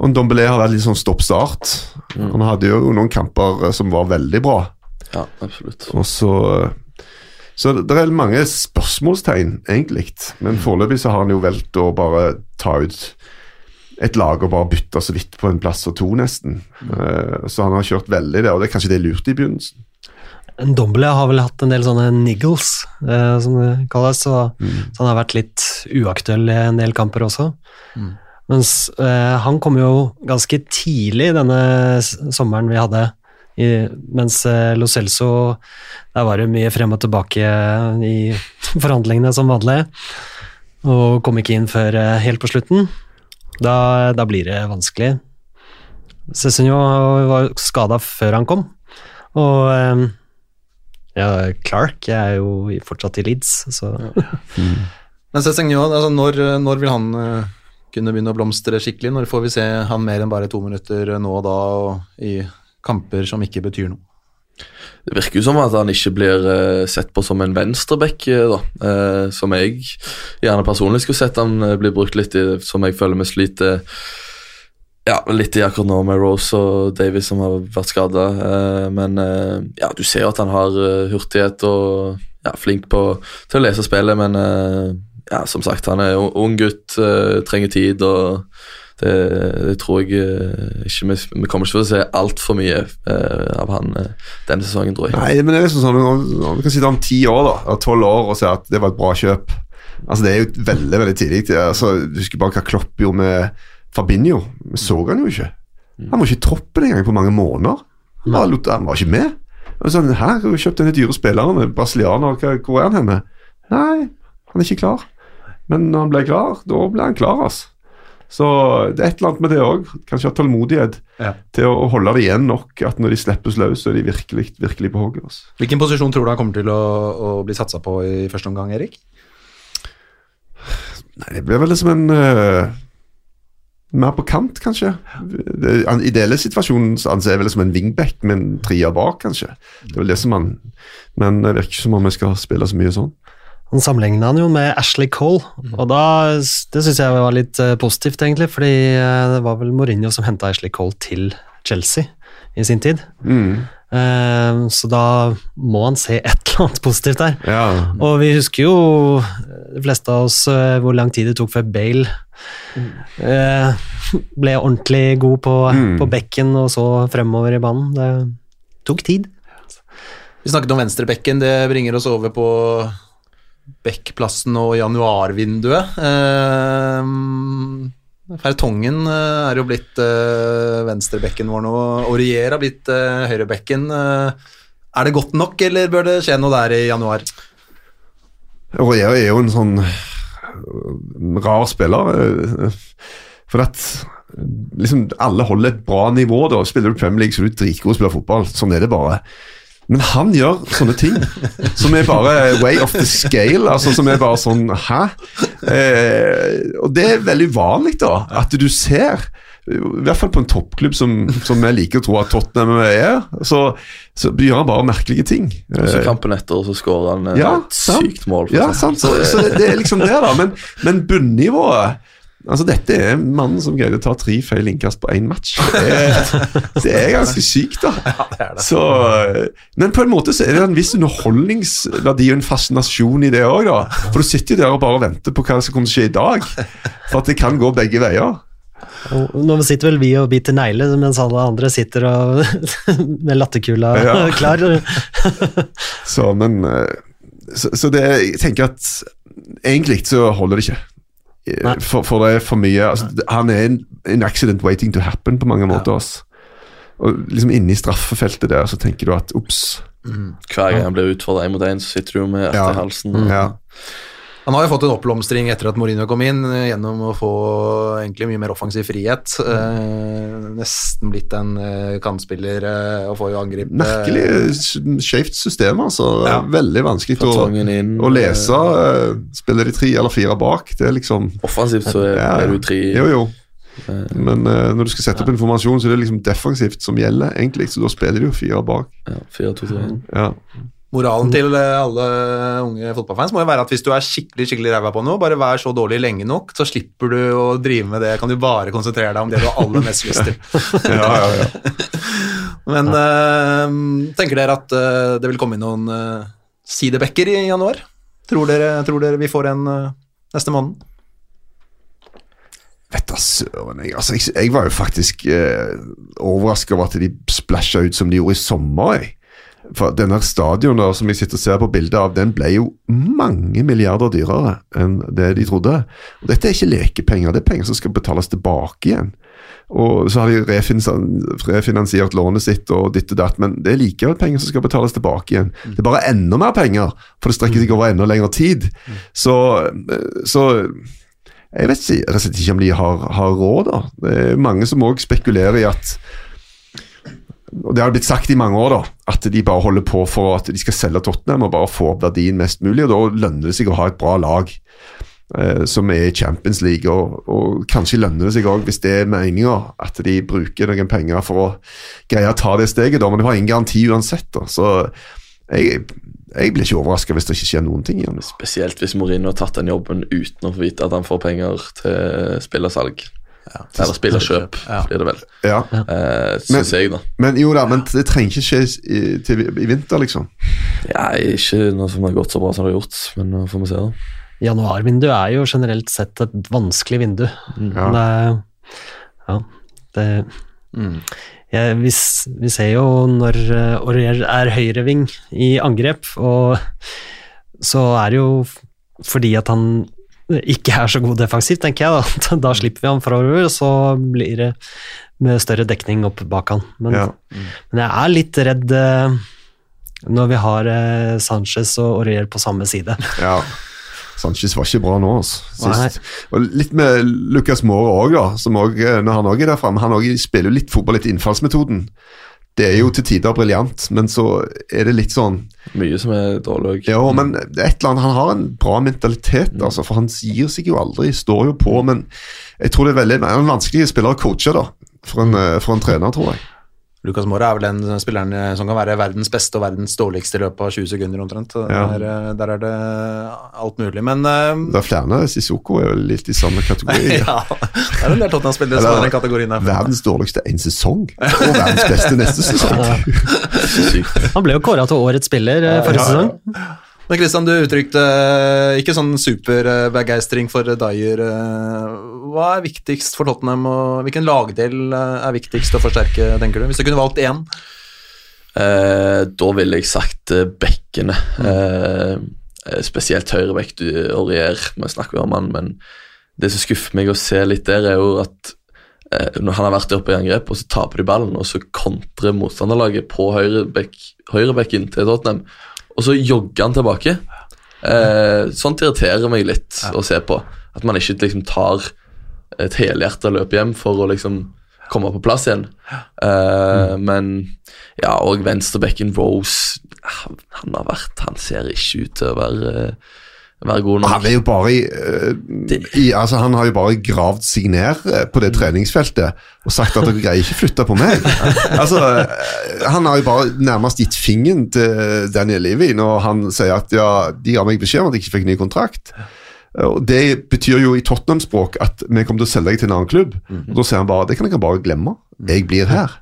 Og Dombelé har vært litt sånn stopp-start. Han hadde jo noen kamper eh, som var veldig bra. Ja, absolutt. Og så Så det er mange spørsmålstegn, egentlig. Men foreløpig så har han jo valgt å bare ta ut et lag og bare bytte så vidt på en plass og to, nesten. Eh, Så han har kjørt veldig det, og det er kanskje det lurte i begynnelsen. Dombele har vel hatt en del sånne niggles, eh, som det kalles, så, så han har vært litt uaktuell i en del kamper også. Mens eh, han kom jo ganske tidlig denne sommeren vi hadde, i, mens eh, Lo Celso Der var det mye frem og tilbake i <laughs> forhandlingene som vanlig, og kom ikke inn før eh, helt på slutten. Da, da blir det vanskelig. Cezinho var skada før han kom, og eh, ja, Clark er jo fortsatt i Leeds, så <laughs> Men Cézignon, altså når, når vil han eh, kunne begynne å blomstre skikkelig? Når får vi se han mer enn bare to minutter nå og da og i kamper som ikke betyr noe? Det virker jo som at han ikke blir eh, sett på som en venstreback, eh, da. Eh, som jeg gjerne personlig skulle sett han blir brukt litt i, som jeg føler vi sliter ja, litt i akkurat nå med Rose og Davies som har vært skada. Eh, men eh, ja, du ser jo at han har eh, hurtighet og ja, flink på, til å lese spillet, men ja, som sagt, han er ung gutt, trenger tid og det, det tror jeg ikke vi, kommer ikke til å se altfor mye av han denne sesongen, tror jeg. Nei, men det er liksom sånn om- vi kan sitte om ti år, da, tolv år, og si at det var et bra kjøp. Altså, Det er jo veldig veldig tidlig. Altså, du husker bare hva Klopp gjorde med Fabinho. Så han jo ikke. Han var ikke i troppen engang på mange måneder. Han var, han var ikke med. Og sånn, her har kjøpt denne dyre spilleren, brasilianer, hvor er han henne? Nei, han er ikke klar. Men når han ble klar, da ble han klar, altså. Så det er et eller annet med det òg. Kanskje ha tålmodighet Ja. til å, holde det igjen nok. At når de slippes løs, så er de virkelig, virkelig på hogget. Altså. Hvilken posisjon tror du han kommer til å, å bli satsa på i første omgang, Erik? Nei, det blir vel liksom en eh, Mer på kant, kanskje. Den ideelle situasjonen anser jeg vel som en wingback med en trier bak, kanskje. Det er vel det som han Men det virker ikke som om vi skal spille så mye sånn. Han sammenligna han jo med Ashley Cole, og da, det syns jeg var litt eh, positivt, egentlig, fordi eh, det var vel Mourinho som henta Ashley Cole til Chelsea i sin tid. Mm. Eh, så da må han se et eller annet positivt der. Ja. Og vi husker jo, de fleste av oss, eh, hvor lang tid det tok før Bale eh, ble ordentlig god på, Mm. på bekken og så fremover i banen. Det tok tid. Vi snakket om venstrebekken, det bringer oss over på Bekkplassen og januarvinduet. Eh, Fertongen eh, er jo blitt uh, venstrebekken vår nå. Aurier har blitt uh, høyrebekken. Er det godt nok, eller bør det skje noe der i januar? Aurier er jo en sånn rar spiller. For at liksom alle holder et bra nivå. da Spiller du Premier League, så er du dritgod til å spille fotball. Sånn er det bare. Men han gjør sånne ting som er bare way off the scale. altså Som er bare sånn Hæ? Eh, og det er veldig vanlig, da. At du ser i hvert fall på en toppklubb som, som jeg liker å tro at Tottenham er, så, så gjør han bare merkelige ting. Og så Eh, kampen etter, og så skårer han eh, Ja, et sykt mål. Ja, sant. Så, så det, det er liksom det, da. Men, men bunnivået Altså, Dette er mannen som greide å ta tre feil innkast på én match. Det er, det er ganske sykt, da. Så, men på en måte så er det en viss underholdningsverdi og en fascinasjon i det òg, da. For du sitter jo der og bare venter på hva som kommer til å skje i dag. For at det kan gå begge veier. Nå sitter vel vi og biter negler, mens alle andre sitter og <laughs> med latterkula Ja. <laughs> klar. Så, men eh, Så, så det Jeg tenker at egentlig så holder det ikke. Eh. For, for det er for mye altså, Han er en, en accident waiting to happen på mange måter. ass. Og liksom Inne i straffefeltet der så tenker du at ops. Hver gang han blir utfordra én mot én, så sitter du med hjertet Ja. halsen. halsen. Ja. Han har jo fått en oppblomstring etter at Mourinho kom inn, eh, gjennom å få egentlig mye mer offensiv frihet. Eh, nesten blitt en eh, kantspiller eh, og får jo angripe Merkelig eh, skjevt system, altså. Ja. Veldig vanskelig å, inn. å lese. eh, Spiller de tre eller fire bak? Det er liksom Offensivt så er, Ja, er du tre Jo, jo. Men eh, når du skal sette opp informasjon, så er det liksom defensivt som gjelder, egentlig. Så da spiller de jo fire bak. ja, fire, to, tre. Ja. Moralen til eh, alle unge fotballfans må jo være at hvis du er skikkelig skikkelig ræva på noe, bare vær så dårlig lenge nok, så slipper du å drive med det. Kan du bare konsentrere deg om det du har aller mest lyst til. <laughs> Ja, ja, ja. <laughs> Men eh, tenker dere at eh, det vil komme inn noen uh, sidebacker i januar? Tror dere, tror dere vi får en neste måned? Vet da søren. Jeg, altså, jeg, jeg var jo faktisk eh, overraska over at de splæsja ut som de gjorde i sommer. Jeg. For denne stadion som jeg sitter og ser på bildet av, den ble jo mange milliarder dyrere enn det de trodde. Og Dette er ikke lekepenger, det er penger som skal betales tilbake igjen. Og Så har de refinansiert, lånet sitt og ditt og datt, men det er likevel penger som skal betales tilbake igjen. Det er bare enda mer penger, for det strekker seg over enda lengre tid. Så, eh, så jeg vet ikke, rett og ikke om de har, har råd. da. Det er mange som òg spekulerer i at og Det har blitt sagt i mange år da, at de bare holder på for at de skal selge Tottenham og bare få opp verdien mest mulig. og Da lønner det seg å ha et bra lag eh, som er i Champions League. Og, og kanskje lønner det seg òg, hvis det er meninga, at de bruker noen penger for å greie å ta det steget. da, Men de har ingen garanti uansett. da, så jeg, jeg blir ikke overraska hvis det ikke skjer noen ting igjen. Spesielt hvis Mourinho har tatt den jobben uten å få vite at han får penger til spillersalg. Eller spillerkjøp, Ja. blir det vel. Ja. Uh, Syns jeg, da. Men jo da, men det trenger ikke skje i, til, i vinter, liksom. Ja, ikke noe som har gått så bra som det har gjort, men nå får vi se. da. Januarvinduet er jo generelt sett et vanskelig vindu. Ja. Det er, ja, det ja, vi, vi ser jo når uh, Aurier er høyreving i angrep, og så er det jo fordi at han ikke er så god defensivt, tenker jeg. <laughs> Da, da slipper vi han forover, og så blir det med større dekning opp bak han. Men, Ja. men jeg er litt redd eh, når vi har eh, Sanchez og Aurier på samme side. <laughs> Ja. Sanchez var ikke bra nå, altså, Nei. sist. Og litt med Lucas Moore òg, da. Som også, når han òg er der framme. Han også spiller jo litt fotball etter innfallsmetoden. Det er jo til tider briljant, men så er det litt sånn Mye som er dårlig òg. Ja, men et eller annet, han har en bra mentalitet, altså, for han gir seg jo aldri. Står jo på, men jeg tror det er veldig en vanskelig spiller å coache, da. For en, eh, for en trener, tror jeg. Lucas Mora er vel den spilleren eh, som kan være verdens beste og verdens dårligste i løpet av 20 sekunder omtrent. Ja. Der, eh, der er det alt mulig, men eh, Det er flere. Sissoko er jo litt i samme kategori. <laughs> ja, det er en del Tottenham-spillere som er i den kategorien der. verdens dårligste en sesong, og verdens beste neste sesong. <laughs> <laughs> Han ble jo kåra til årets spiller eh, forrige sesong. Men Kristian, du uttrykte eh, ikke sånn superbegeistring for Dyer. eh, Hva er viktigst for Tottenham, og hvilken lagdel eh, er viktigst å forsterke, tenker du? Hvis du kunne valgt én? Eh, da ville jeg sagt eh, bekkene. Mm. eh, spesielt høyrebekk. Du Aurier, vi snakker om han, men det som skuffer meg å se litt der, er jo at eh, når han har vært oppe i angrep, og så taper de ballen, og så kontrer motstanderlaget på høyrebekk, høyrebekken til Tottenham, og så jogger han tilbake. Eh, sånt irriterer meg litt å se på. At man ikke liksom tar et helhjerta løp hjem for å liksom komme på plass igjen. Eh, Men ja, og venstrebekken Rose han, han har vært Han ser ikke ut til å være, være god nok. Han er jo bare i, eh, i altså Han har jo bare gravd seg ned eh, på det treningsfeltet og sagt at dere greier ikke flytte på meg. <laughs> altså, eh, Han har jo bare nærmest gitt fingeren til Daniel Levy når han sier at ja, de ga meg beskjed om at jeg ikke fikk ny kontrakt. Og Det betyr jo i Tottenham-språk at vi kommer til å selge deg til en annen klubb. Og Da sier han bare det kan jeg bare glemme. Jeg blir her.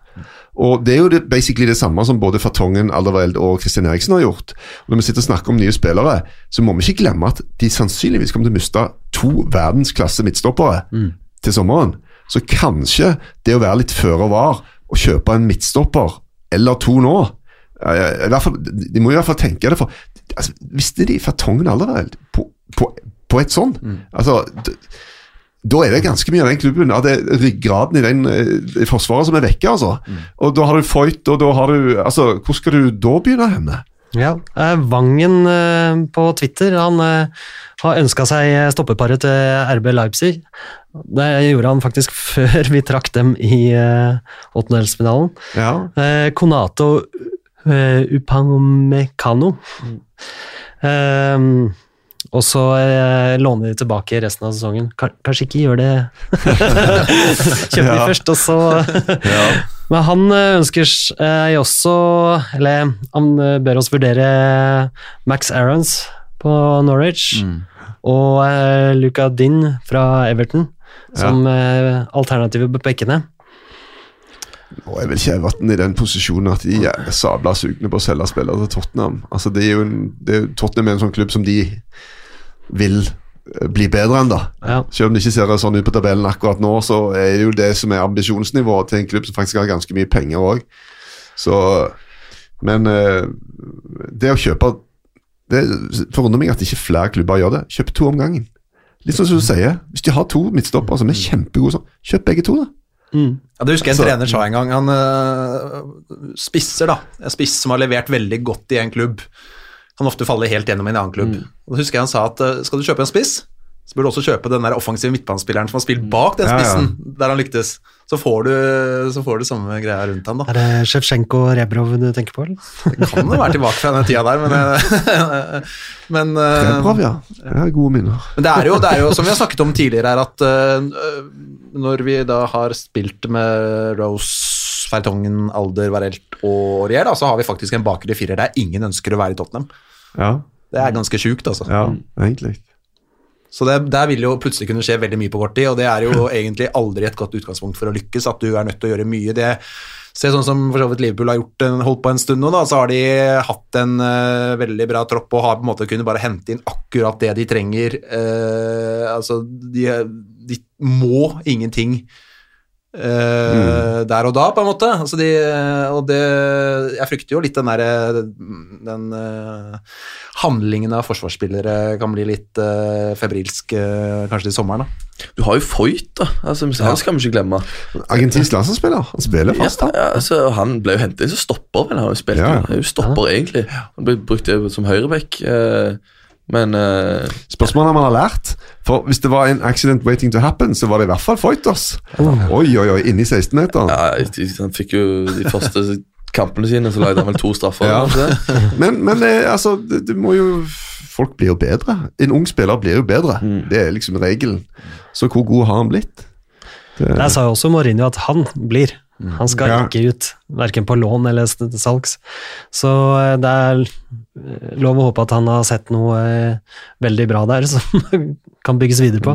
Og Det er jo det, basically det samme som både Fartongen, Alderweireld og Kristian Eriksen har gjort. Og Når vi sitter og snakker om nye spillere, så må vi ikke glemme at de sannsynligvis kommer til å miste to verdensklasse midtstoppere til sommeren. Så kanskje det å være litt føre var og kjøpe en midtstopper eller to nå i hvert fall, De må i hvert fall tenke det, for altså, visste de Fartongen Alderweireld på, på, på et sånn altså, d- da er det ganske mye av den klubben, av det er ryggraden i den i forsvaret som er vekke. altså. Og da har du Foyt, og da har du altså, Hvor skal du da begynne henne? Ja, eh, Vangen eh, på Twitter han eh, har ønska seg stoppeparet til RB Leipzig. Det gjorde han faktisk <laughs> før vi trakk dem i eh, åttendelsfinalen. Ja. Eh, Konato eh, Upamecano. Eh, og så eh, låner de tilbake resten av sesongen. Kanskje ikke gjør det. <laughs> Kjøper de først, og så <laughs> Men han eh, ønsker eh, også Eller han eh, ber oss vurdere Max Aarons på Norwich. Og eh, Luca Din fra Everton som eh, alternative på bekkene. Nå jeg vil ikke Everton i den posisjonen at de er sabla sugne på å selge spillere til Tottenham. Altså, det er jo en, det er, Tottenham er en sånn klubb som de vil eh, bli bedre enn, da. Ja. Selv om det ikke ser sånn ut på tabellen akkurat nå, så er det jo det som er ambisjonsnivået til en klubb som faktisk har ganske mye penger òg. Så Men eh, det å kjøpe Det forundrer meg at ikke flere klubber gjør det. Kjøp to om gangen. Litt sånn som du sier. Hvis de har to midtstoppere som er kjempegode, sånn, kjøp begge to, da. Ja, det husker jeg en Altså- trener sa en gang. Han øh, spisser, da. En spiss som har levert veldig godt i en klubb, kan ofte falle helt gjennom i en annen klubb. Og da husker jeg han sa at øh, skal du kjøpe en spiss, så bør du også kjøpe den der offensive midtbanespilleren som har spilt bak den Ja, ja. spissen, der han lyktes. Så får, du, så får du samme greia rundt ham. da. Er det Sjevsjenko og Rebrov du tenker på? eller? Det kan jo være tilbake fra den tida der, men, øh, <laughs> men øh, Rebrov, ja. Jeg har gode minner. Men det er, jo, det er jo, som vi har snakket om tidligere, her, at øh, når vi da har spilt med Rose, Fertongen, Alder, Varelt og Aurier, da, så har vi faktisk en bakre firer der ingen ønsker å være i Tottenham. Ja, Det er ganske sjukt, altså. ja egentlig. Så det, der vil jo plutselig kunne skje veldig mye på kort tid, og det er jo <laughs> egentlig aldri et godt utgangspunkt for å lykkes, at du er nødt til å gjøre mye. Det Se sånn som for så vidt Liverpool har gjort en, holdt på en stund nå, da, så har de hatt en uh, veldig bra tropp og har på en måte kunnet bare hente inn akkurat det de trenger. Uh, altså, de, de må ingenting eh, der og da, på en måte. Altså, de, og det Jeg frykter jo litt den derre Den uh, handlingen av forsvarsspillere kan bli litt uh, febrilsk kanskje til sommeren, da. Du har jo Foyt, da. Altså, han skal vi ikke glemme. Argentinsk landslagsspiller. Han spiller fast, Ja, han. altså, han ble jo hentet inn som stopper, vel. Han har jo spilt Ja, ja. Han er jo stopper, egentlig. Han ble brukt som høyreback. Eh, men uh, Spørsmålet er om han har lært. For hvis det var en accident waiting to happen, så var det i hvert fall Foyters. Oi, oi, oi, inni 16-meteren. ja, han fikk jo de første kampene sine, så lagde han vel to straffer. Ja. Men, men eh, altså, du, må jo Folk blir jo bedre. En ung spiller blir jo bedre. Det er liksom regelen. Så hvor god har han blitt? Det, Der sa jo også Mourinho at han blir. Han skal Ja. ikke ut, verken på lån eller salgs. Så eh, det er lov å håpe at han har sett noe eh, veldig bra der <laughs> som kan bygges videre på.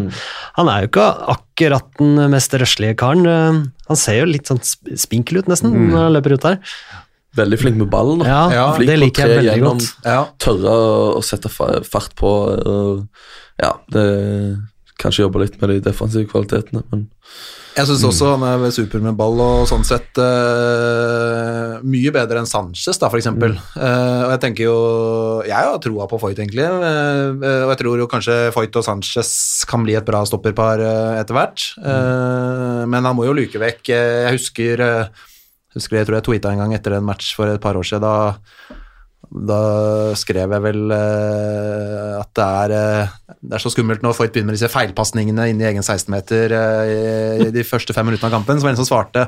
Han er jo ikke akkurat den mest røslige karen. eh, Han ser jo litt sånn spinkel ut, nesten, når han løper ut der. Veldig flink med ballen. Ja, Ja, flink det liker jeg veldig gjennom, godt. Ja. Tørre å sette fart på. Ja, det Kanskje jobbe litt med de defensive kvalitetene, men Jeg syns også han er super med ball og sånn sett uh, mye bedre enn Sanchez, da, for eksempel. Uh, og jeg tenker jo Jeg har troa på Foyt, egentlig. Uh, og jeg tror jo kanskje Foyt og Sanchez kan bli et bra stopperpar etter hvert. Mm. men han må jo luke vekk Jeg husker husker jeg tror jeg tweeta en gang etter en match for et par år siden. Da, da skrev jeg vel uh, at det er, uh, det er så skummelt når Foyt begynner med disse feilpasningene inn i egen 16-meter i de første fem minuttene av kampen. Så var det en som svarte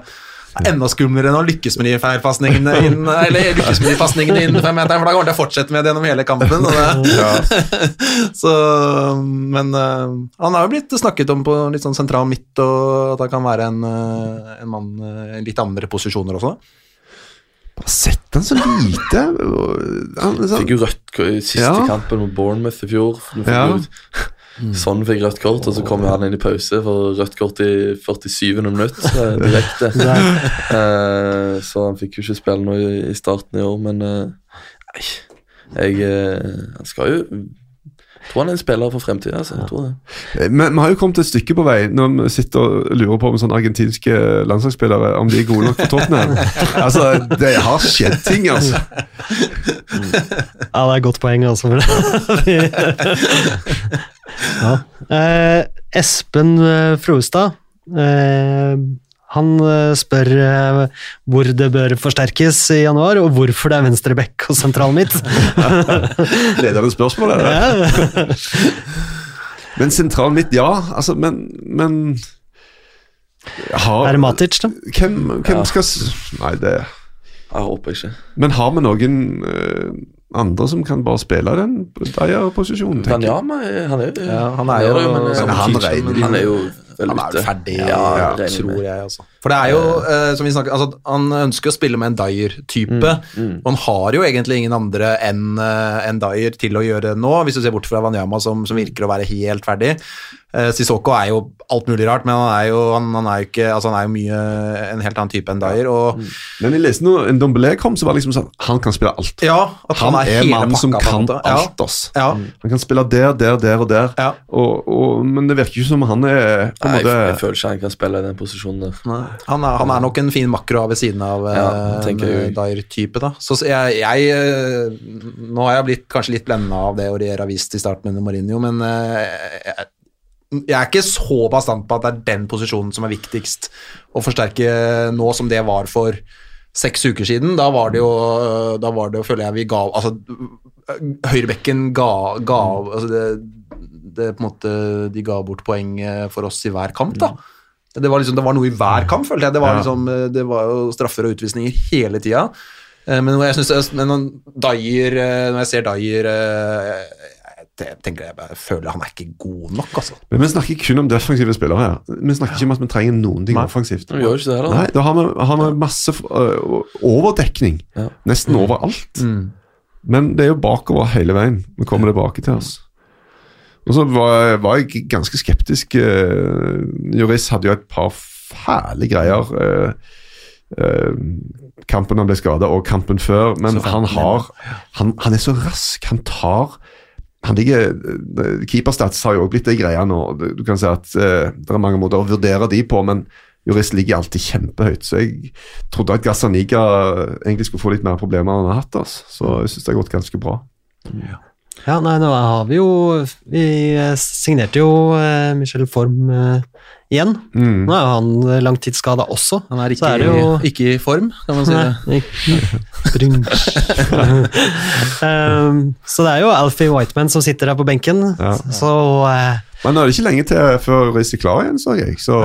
er enda skumlere enn å lykkes med de feilpasningene inn, <laughs> eller lykkes med de pasningene innen femmeteren, for da kommer det til å fortsette med det gjennom hele kampen. Det, <laughs> så, men eh, han har jo blitt snakket om på litt sånn sentral midt, og at han kan være en, eh, en mann eh, i litt andre posisjoner også. Bare sett han så lite. Han, sånn- fikk jo rødt i siste Ja. kampen mot Bournemouth i fjor. Ja. Sånn fikk rødt kort, og så kom han inn i pause for rødt kort i 47. minutt eh, direkte. <laughs> uh, så han fikk jo ikke spille noe i, starten i år, men uh, nei, jeg uh, Han skal jo tror han er en spiller for fremtiden. Altså, jeg tror det. Men vi har jo kommet et stykke på vei når vi sitter og lurer på om sånne argentinske landslagsspillere om de er gode nok for Tottenham. <laughs> altså, det har skjedd ting, altså. Ja, det er et godt poeng, altså. <laughs> Ja. eh, Espen Froestad. Eh, han eh, spør eh, hvor det bør forsterkes i januar, og hvorfor det er venstre bekk og sentral midt. <laughs> Ledende spørsmål, er det. Men sentral midt, ja. Altså, men, men har, Er det Matic, da? Hvem, hvem Ja. skal Nei, det Jeg håper ikke. Men har vi noen eh, andre som kan bare spille den Deier posisjonen, tenker jeg? Ja, han er, Ja, han er jo- men, men han han, regner han er jo Han er ute. ferdig, Ja, ja, tror jeg. Altså. For det er jo, eh, som vi snakket, altså, Han ønsker å spille med en Dyer-type, Mm, og han har jo egentlig ingen andre enn eh, enn Dyer til å gjøre det nå, hvis du ser bort fra Wanyama, som, som virker å være helt ferdig. Eh, Sissoko er jo alt mulig rart, men han er jo, han, han er jo ikke, altså han er jo mye en helt annen type enn Dyer. Og Men jeg leste når en Dombelé kom, så var det liksom sånn Han kan spille alt. ja, at han, Han er, er mannen som en kan. Ja, alt, oss. Ja, Han kan spille der, der, der og der. ja. Og, og, men det virker ikke som han er på en måte... jeg, jeg føler ikke han kan spille i den posisjonen der. Nei, Han er, han er nok en fin makro ved siden av Ja, eh. Dyer-type. da. Så jeg, jeg eh, Nå har jeg blitt kanskje litt blenda av det Aurier har vist i starten under Mourinho, men eh, jeg, jeg er ikke så bastant på at det er den posisjonen som er viktigst å forsterke nå som det var for seks uker siden. Da var det jo, da var det jo føler jeg vi ga Altså, høyrebekken ga, ga altså det, det på en måte De ga bort poeng for oss i hver kamp, da. Det var, liksom, det var noe i hver kamp, følte jeg. Det var, Ja. liksom, eh, det var jo straffer og utvisninger hele tida. Eh, Men når jeg, synes, men når Dyer, eh, når jeg ser Dyer eh, jeg tenker jeg, bare føler han er ikke god nok, altså. Men vi snakker kun om defensive spillere her. Vi snakker ikke om at vi trenger noen ting Nei. offensivt. Han gjør ikke det da. Nei, da har vi, har vi masse overdekning. Ja. Nesten overalt. Men det er jo bakover hele veien. Vi kommer tilbake til oss. Og så var, var jeg ganske skeptisk. Uh, Juris hadde jo et par fæle greier. eh, eh, kampen han ble skada, og kampen før. Men han har han, han er så rask. Han tar han ligger, eh, Keeperstats har jo også blitt ei greie nå. Du kan si at eh, Det er mange måter å vurdere de på, men Juris ligger alltid kjempehøyt. Så jeg trodde at Gazzaniga egentlig skulle få litt mer problemer enn han har hatt. Altså. Så jeg syns det har gått ganske bra. Ja, nei, nå har vi jo Vi eh, signerte jo eh, Michel Form eh, igjen. Mm. Nå er jo han langtidsskada også. Han er Så ikke, er det jo- ikke i form, kan man si. det. Nei, ikke- um, <laughs> så det er jo Alfie Whiteman som sitter der på benken. Ja. Så uh, Men nå er det ikke lenge til før Riis er klar igjen, så jeg. Så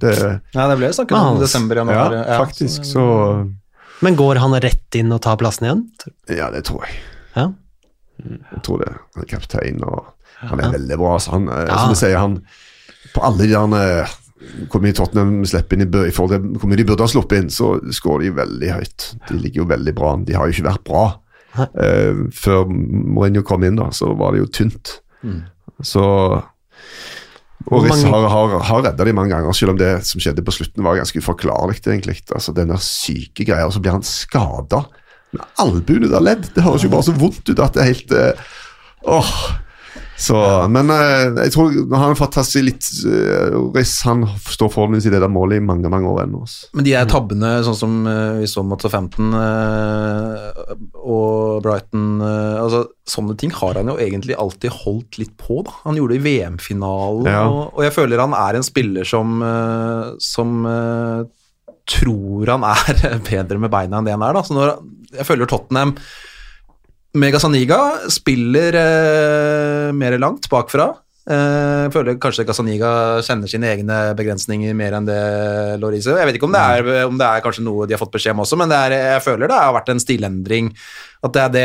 det ja, det ble snakket om desember. desember, Ja, januar. faktisk. Så Men går han rett inn og tar plassen igjen? Ja, det tror jeg. Ja. Jeg tror det. Han er kaptein, og han er veldig bra. Så han, eh, Ja. Som jeg sier, han På alle de der hvor mye Tottenham slipper inn i, i forhold til hvor mye de burde ha sluppet inn, så skårer de veldig høyt. De ligger jo veldig bra an. De har jo ikke vært bra. Uh, før Mourinho kom inn, da, så var det jo tynt. Så og Riss mange- har, har, har redda de mange ganger, selv om det som skjedde på slutten var ganske uforklarlig. egentlig. Altså, Den der syke greia, og så blir han skada med albuen ut av ledd. Det høres jo bare så vondt ut at det er helt eh, Åh. Så, men uh, jeg tror han har fått litt uh, han står forhåpentligvis i det der målet i mange mange år ennå. altså. Men de er tabbene, sånn som uh, vi så mot Southampton eh, og Brighton altså, Sånne ting har han jo egentlig alltid holdt litt på. da. Han gjorde det i VM-finalen, Ja. og, og jeg føler han er en spiller som, som tror han er <laughs> bedre med beina enn det han er. da. Så når, jeg føler Tottenham med Gazaniga spiller eh, mer langt bakfra. Eh, Jeg føler kanskje Gazaniga kjenner sine egne begrensninger mer enn det Lorise. Jeg vet ikke om det er, om det er kanskje noe de har fått beskjed om også, men er, jeg føler det har vært en stilendring. At det er, det,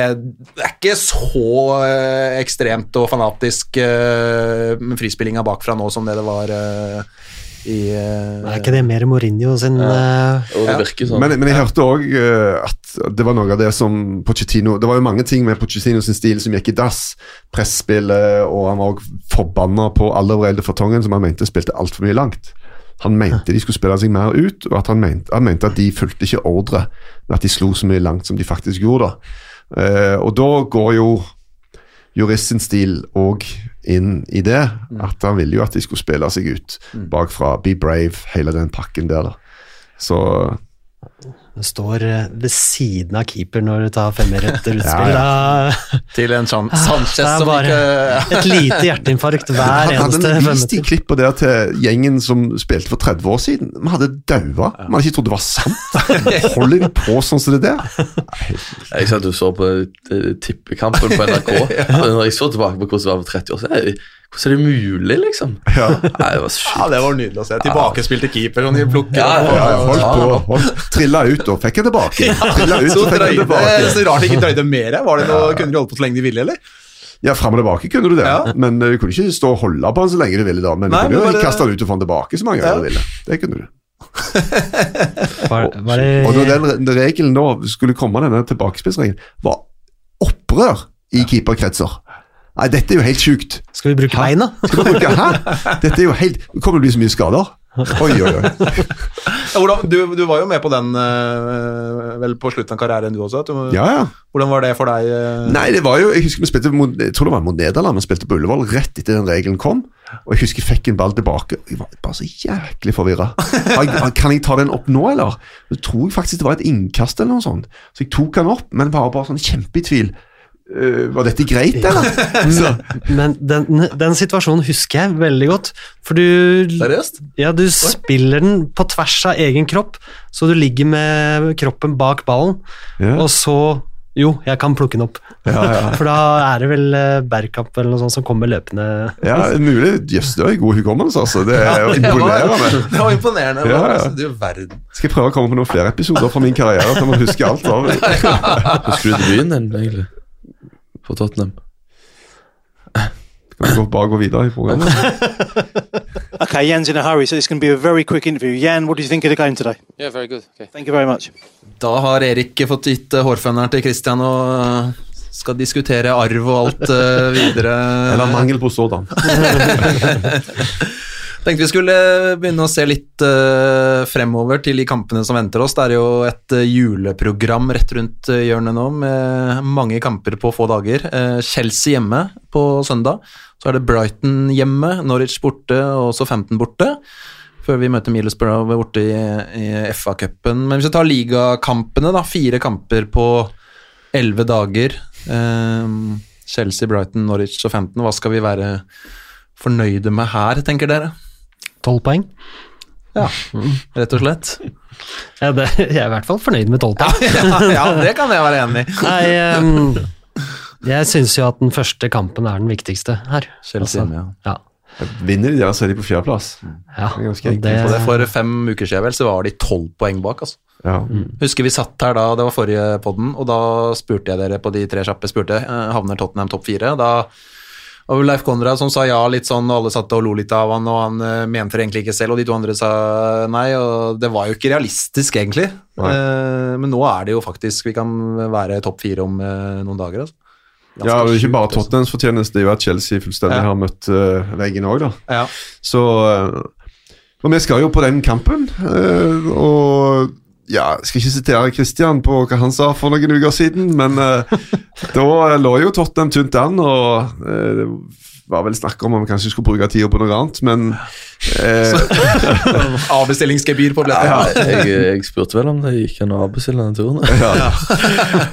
det er ikke så eh, ekstremt og fanatisk uh, med frispillinga bakfra nå som det det var eh, i uh, Er ikke det mer Mourinho sin eh, Og det sånn. Men, men jeg hørte òg at det var noe av det som Pochettino Det var jo mange ting med Pochettino sin stil som gikk i dass. Presspillet, og han var òg forbanna på Allerede Fortongen, som han mente spilte altfor mye langt. Han mente de skulle spille seg mer ut, og at han mente, han mente at de fulgte ikke ordre Men at de slo så mye langt som de faktisk gjorde. da. Eh, og da går jo jurist sin stil òg inn i det. At han ville jo at de skulle spille seg ut bakfra. Be brave, hele den pakken der. da. Så står eh, ved siden av keeper når du tar femmer etter <laughs> utspill. Ja, Da, Til en sånn <laughs> det Sanchez som ikke <laughs> et lite hjerteinfarkt hver Han eneste hadde vist de klipp klippene der til gjengen som spilte for 30 år siden. Vi hadde daua. Vi hadde ikke trodd det var sant. Holder vi på sånn som det der? Jeg sa du så på eh, tippekampen på NRK. Når jeg så tilbake på hvordan det var for 30 år siden, hvordan er det mulig, liksom? <laughs> Ja. Nei, det var sykt. Ja, det var nydelig å se. Tilbakespilte keeper og de plukket. Ja, ja, ja, ja. Holdt på, holdt, trilla ut og fikk jeg tilbake. <laughs> Trilla ut Så og fikk jeg drøyde, tilbake. så rart de ikke drøyde mer. Var det noe, Kunne de holde på så lenge de ville, eller? Ja, Fram og tilbake kunne du det, Ja. men eh, du kunne ikke stå og holde på han så lenge du ville. da Men du Nei, kunne jo bare- kaste han ut og få han tilbake så mange Ja. ganger du ville. Det kunne du. <laughs> Var, var Og når den, den regelen nå skulle komme, denne tilbakespissregelen, var opprør i keeperkretser. Nei, dette er jo helt sjukt. skal vi bruke beina? Skal du bruke Hæ? Dette er jo helt Det kommer til å bli så mye skader. Oi, oi, oi. Ja, hvordan, du, du var jo med på den eh, vel på slutten av karrieren, du også. Du, Ja, ja. Hvordan var det for deg? eh? Nei, det var jo Jeg husker vi spilte mot, Jeg tror det var mot Nederland. Vi spilte på Ullevål rett etter den regelen kom. Og jeg husker jeg fikk en ball tilbake. Jeg var bare så jæklig forvirra. Kan jeg ta den opp nå, eller? Så tror jeg faktisk det var et innkast eller noe sånt. Så jeg tok den opp, men var bare sånn kjempe i tvil. Var dette greit, eller? <laughs> Ja. <laughs> Men den, den situasjonen husker jeg veldig godt. For du, Seriøst? ja, du spiller den på tvers av egen kropp, så du ligger med kroppen bak ballen, ja, og så Jo, jeg kan plukke den opp. ja, ja. <laughs> For da er det vel eh, Bergkamp eller noe sånt som kommer løpende. ja mulig. Jøss, det har god hukommelse, altså. Det er jo Det var, imponerende. det var imponerende. Ja, ja. Altså, Du verden. Skal jeg prøve å komme på noen flere episoder fra min karriere At jeg må huske alt? Husker du debuten din, egentlig? For Tottenham? Kan vi gå, bare gå videre i programmet? <laughs> Okay, Jan's in a hurry, so it's going to be a very quick interview. Jan, what do you think of the game today? Yeah, very good. Okay. Thank you very much. Da har Erik fått gitt Hårfønneren hårføneren til Christian og eh, skal diskutere arv og alt eh, videre. Eller mangel på sådan. <laughs> Tenkte vi skulle begynne å se litt uh, fremover til de kampene som venter oss. Det er jo et uh, juleprogram rett rundt eh, hjørnet nå med mange kamper på få dager. Chelsea hjemme på søndag. Så er det Brighton hjemme, Norwich borte og også 15 borte. Før vi møter Middlesbrough borte i, i FA-cupen. Men hvis vi tar ligakampene, da. Fire kamper på elleve dager. Chelsea, Brighton, Norwich og 15. Hva skal vi være fornøyde med her, tenker dere? Tolv poeng. Ja, rett og slett. Ja, det, jeg er i hvert fall fornøyd med tolv poeng. ja, ja, det kan jeg være enig i. Nei, um, jeg syns jo at den første kampen er den viktigste her. Chelsea altså, ja. Ja. Vinner de der, så er de på fjerdeplass. ja. Det, For fem uker siden vel, så var de tolv poeng bak. altså. Ja. Husker vi satt her da, det var forrige podden, og da spurte jeg dere på de tre kjappe spurte, eh, havner Tottenham topp fire? Da Vel Leif Konrad som sa ja litt sånn, og alle satt og lo litt av han, og han uh, mente det egentlig ikke selv, og de to andre sa nei, og det var jo ikke realistisk egentlig. Eh, men nå er det jo faktisk, vi kan være topp fire om uh, noen dager, altså. Ganske Ja, det er ikke bare altså. Tottenhams fortjeneste, det er jo at Chelsea fullstendig Ja. har møtt veggen òg, da. Ja. Så Og vi skal jo på den kampen, og ja, skal ikke sitere Christian på hva han sa for noen uker siden, men eh, da lå jo Tottenham tynt an, og eh, det var vel snakk om om vi kanskje skulle bruke tida på noe annet, men eh, <laughs> Avbestillingsgebyr på billetter. Ja, jeg, jeg spurte vel om det gikk an å avbestille den turen. <laughs> ja.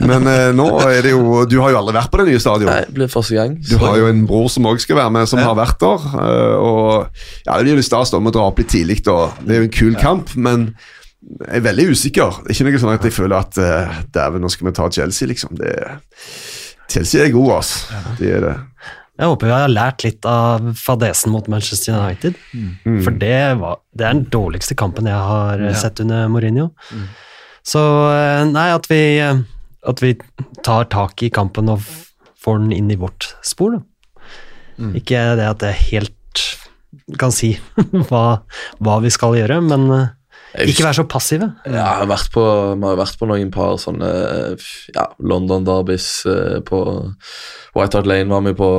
Men eh, nå er det jo Du har jo aldri vært på det nye stadionet Nei, det blir første gang. Du har jo en bror som òg skal være med, som har vært der. eh, Og ja, Det blir jo litt stas da med å dra opp litt tidlig. da. Det er jo en kul kamp, men jeg er veldig usikker. Det er ikke noe sånn at jeg føler at uh, dæven, nå skal vi ta Chelsea, liksom. Det, Chelsea er god, altså. De er det. Jeg håper vi har lært litt av fadesen mot Manchester United. Mm. For det, var, det er den dårligste kampen jeg har ja. sett under Mourinho. Så eh, nei, at vi, eh, at vi tar tak i kampen og får den inn i vårt spor. Da. Ikke det at jeg helt kan si <laughs> hva, hva vi skal gjøre, men eh, ikke være så passive. Ja, jeg har vært på, vi har vært på noen par sånne ja, London-derbys eh, på White Hart Lane var vi på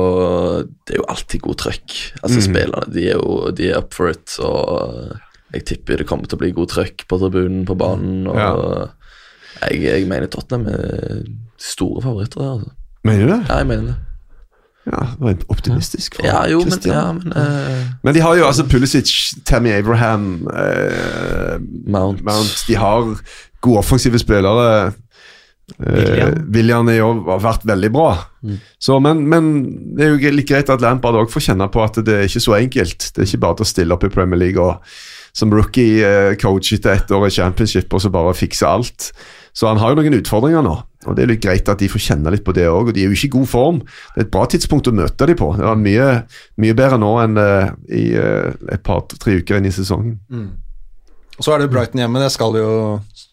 Det er jo alltid god trøkk. Altså Spillerne de er jo de er up for it, og jeg tipper det kommer til å bli god trøkk på tribunen på banen. og jeg, jeg mener Tottenham er store favoritter der. Altså. Mener du det? Ja, jeg mener det. Ja, det var optimistisk. For Ja, jo, men, ja, men uh, Men de har jo altså Pulisic, Tammy Abraham uh, Mount. Mount. De har gode offensive spillere. Eh, William. William har jo vært veldig bra. Så, men, men det er jo like greit at Lampard også får kjenne på at det er ikke så enkelt. Det er ikke bare til å stille opp i Premier League og som rookie eh, coach etter ett år i championship og så bare fikse alt. Så han har jo noen utfordringer nå, og det er litt greit at de får kjenne litt på det òg. Og de er jo ikke i god form. Det er et bra tidspunkt å møte dem på. Det er mye, mye bedre nå enn uh, i uh, et par-tre uker inn i sesongen. Og så er det Brighton hjemme, det skal jo,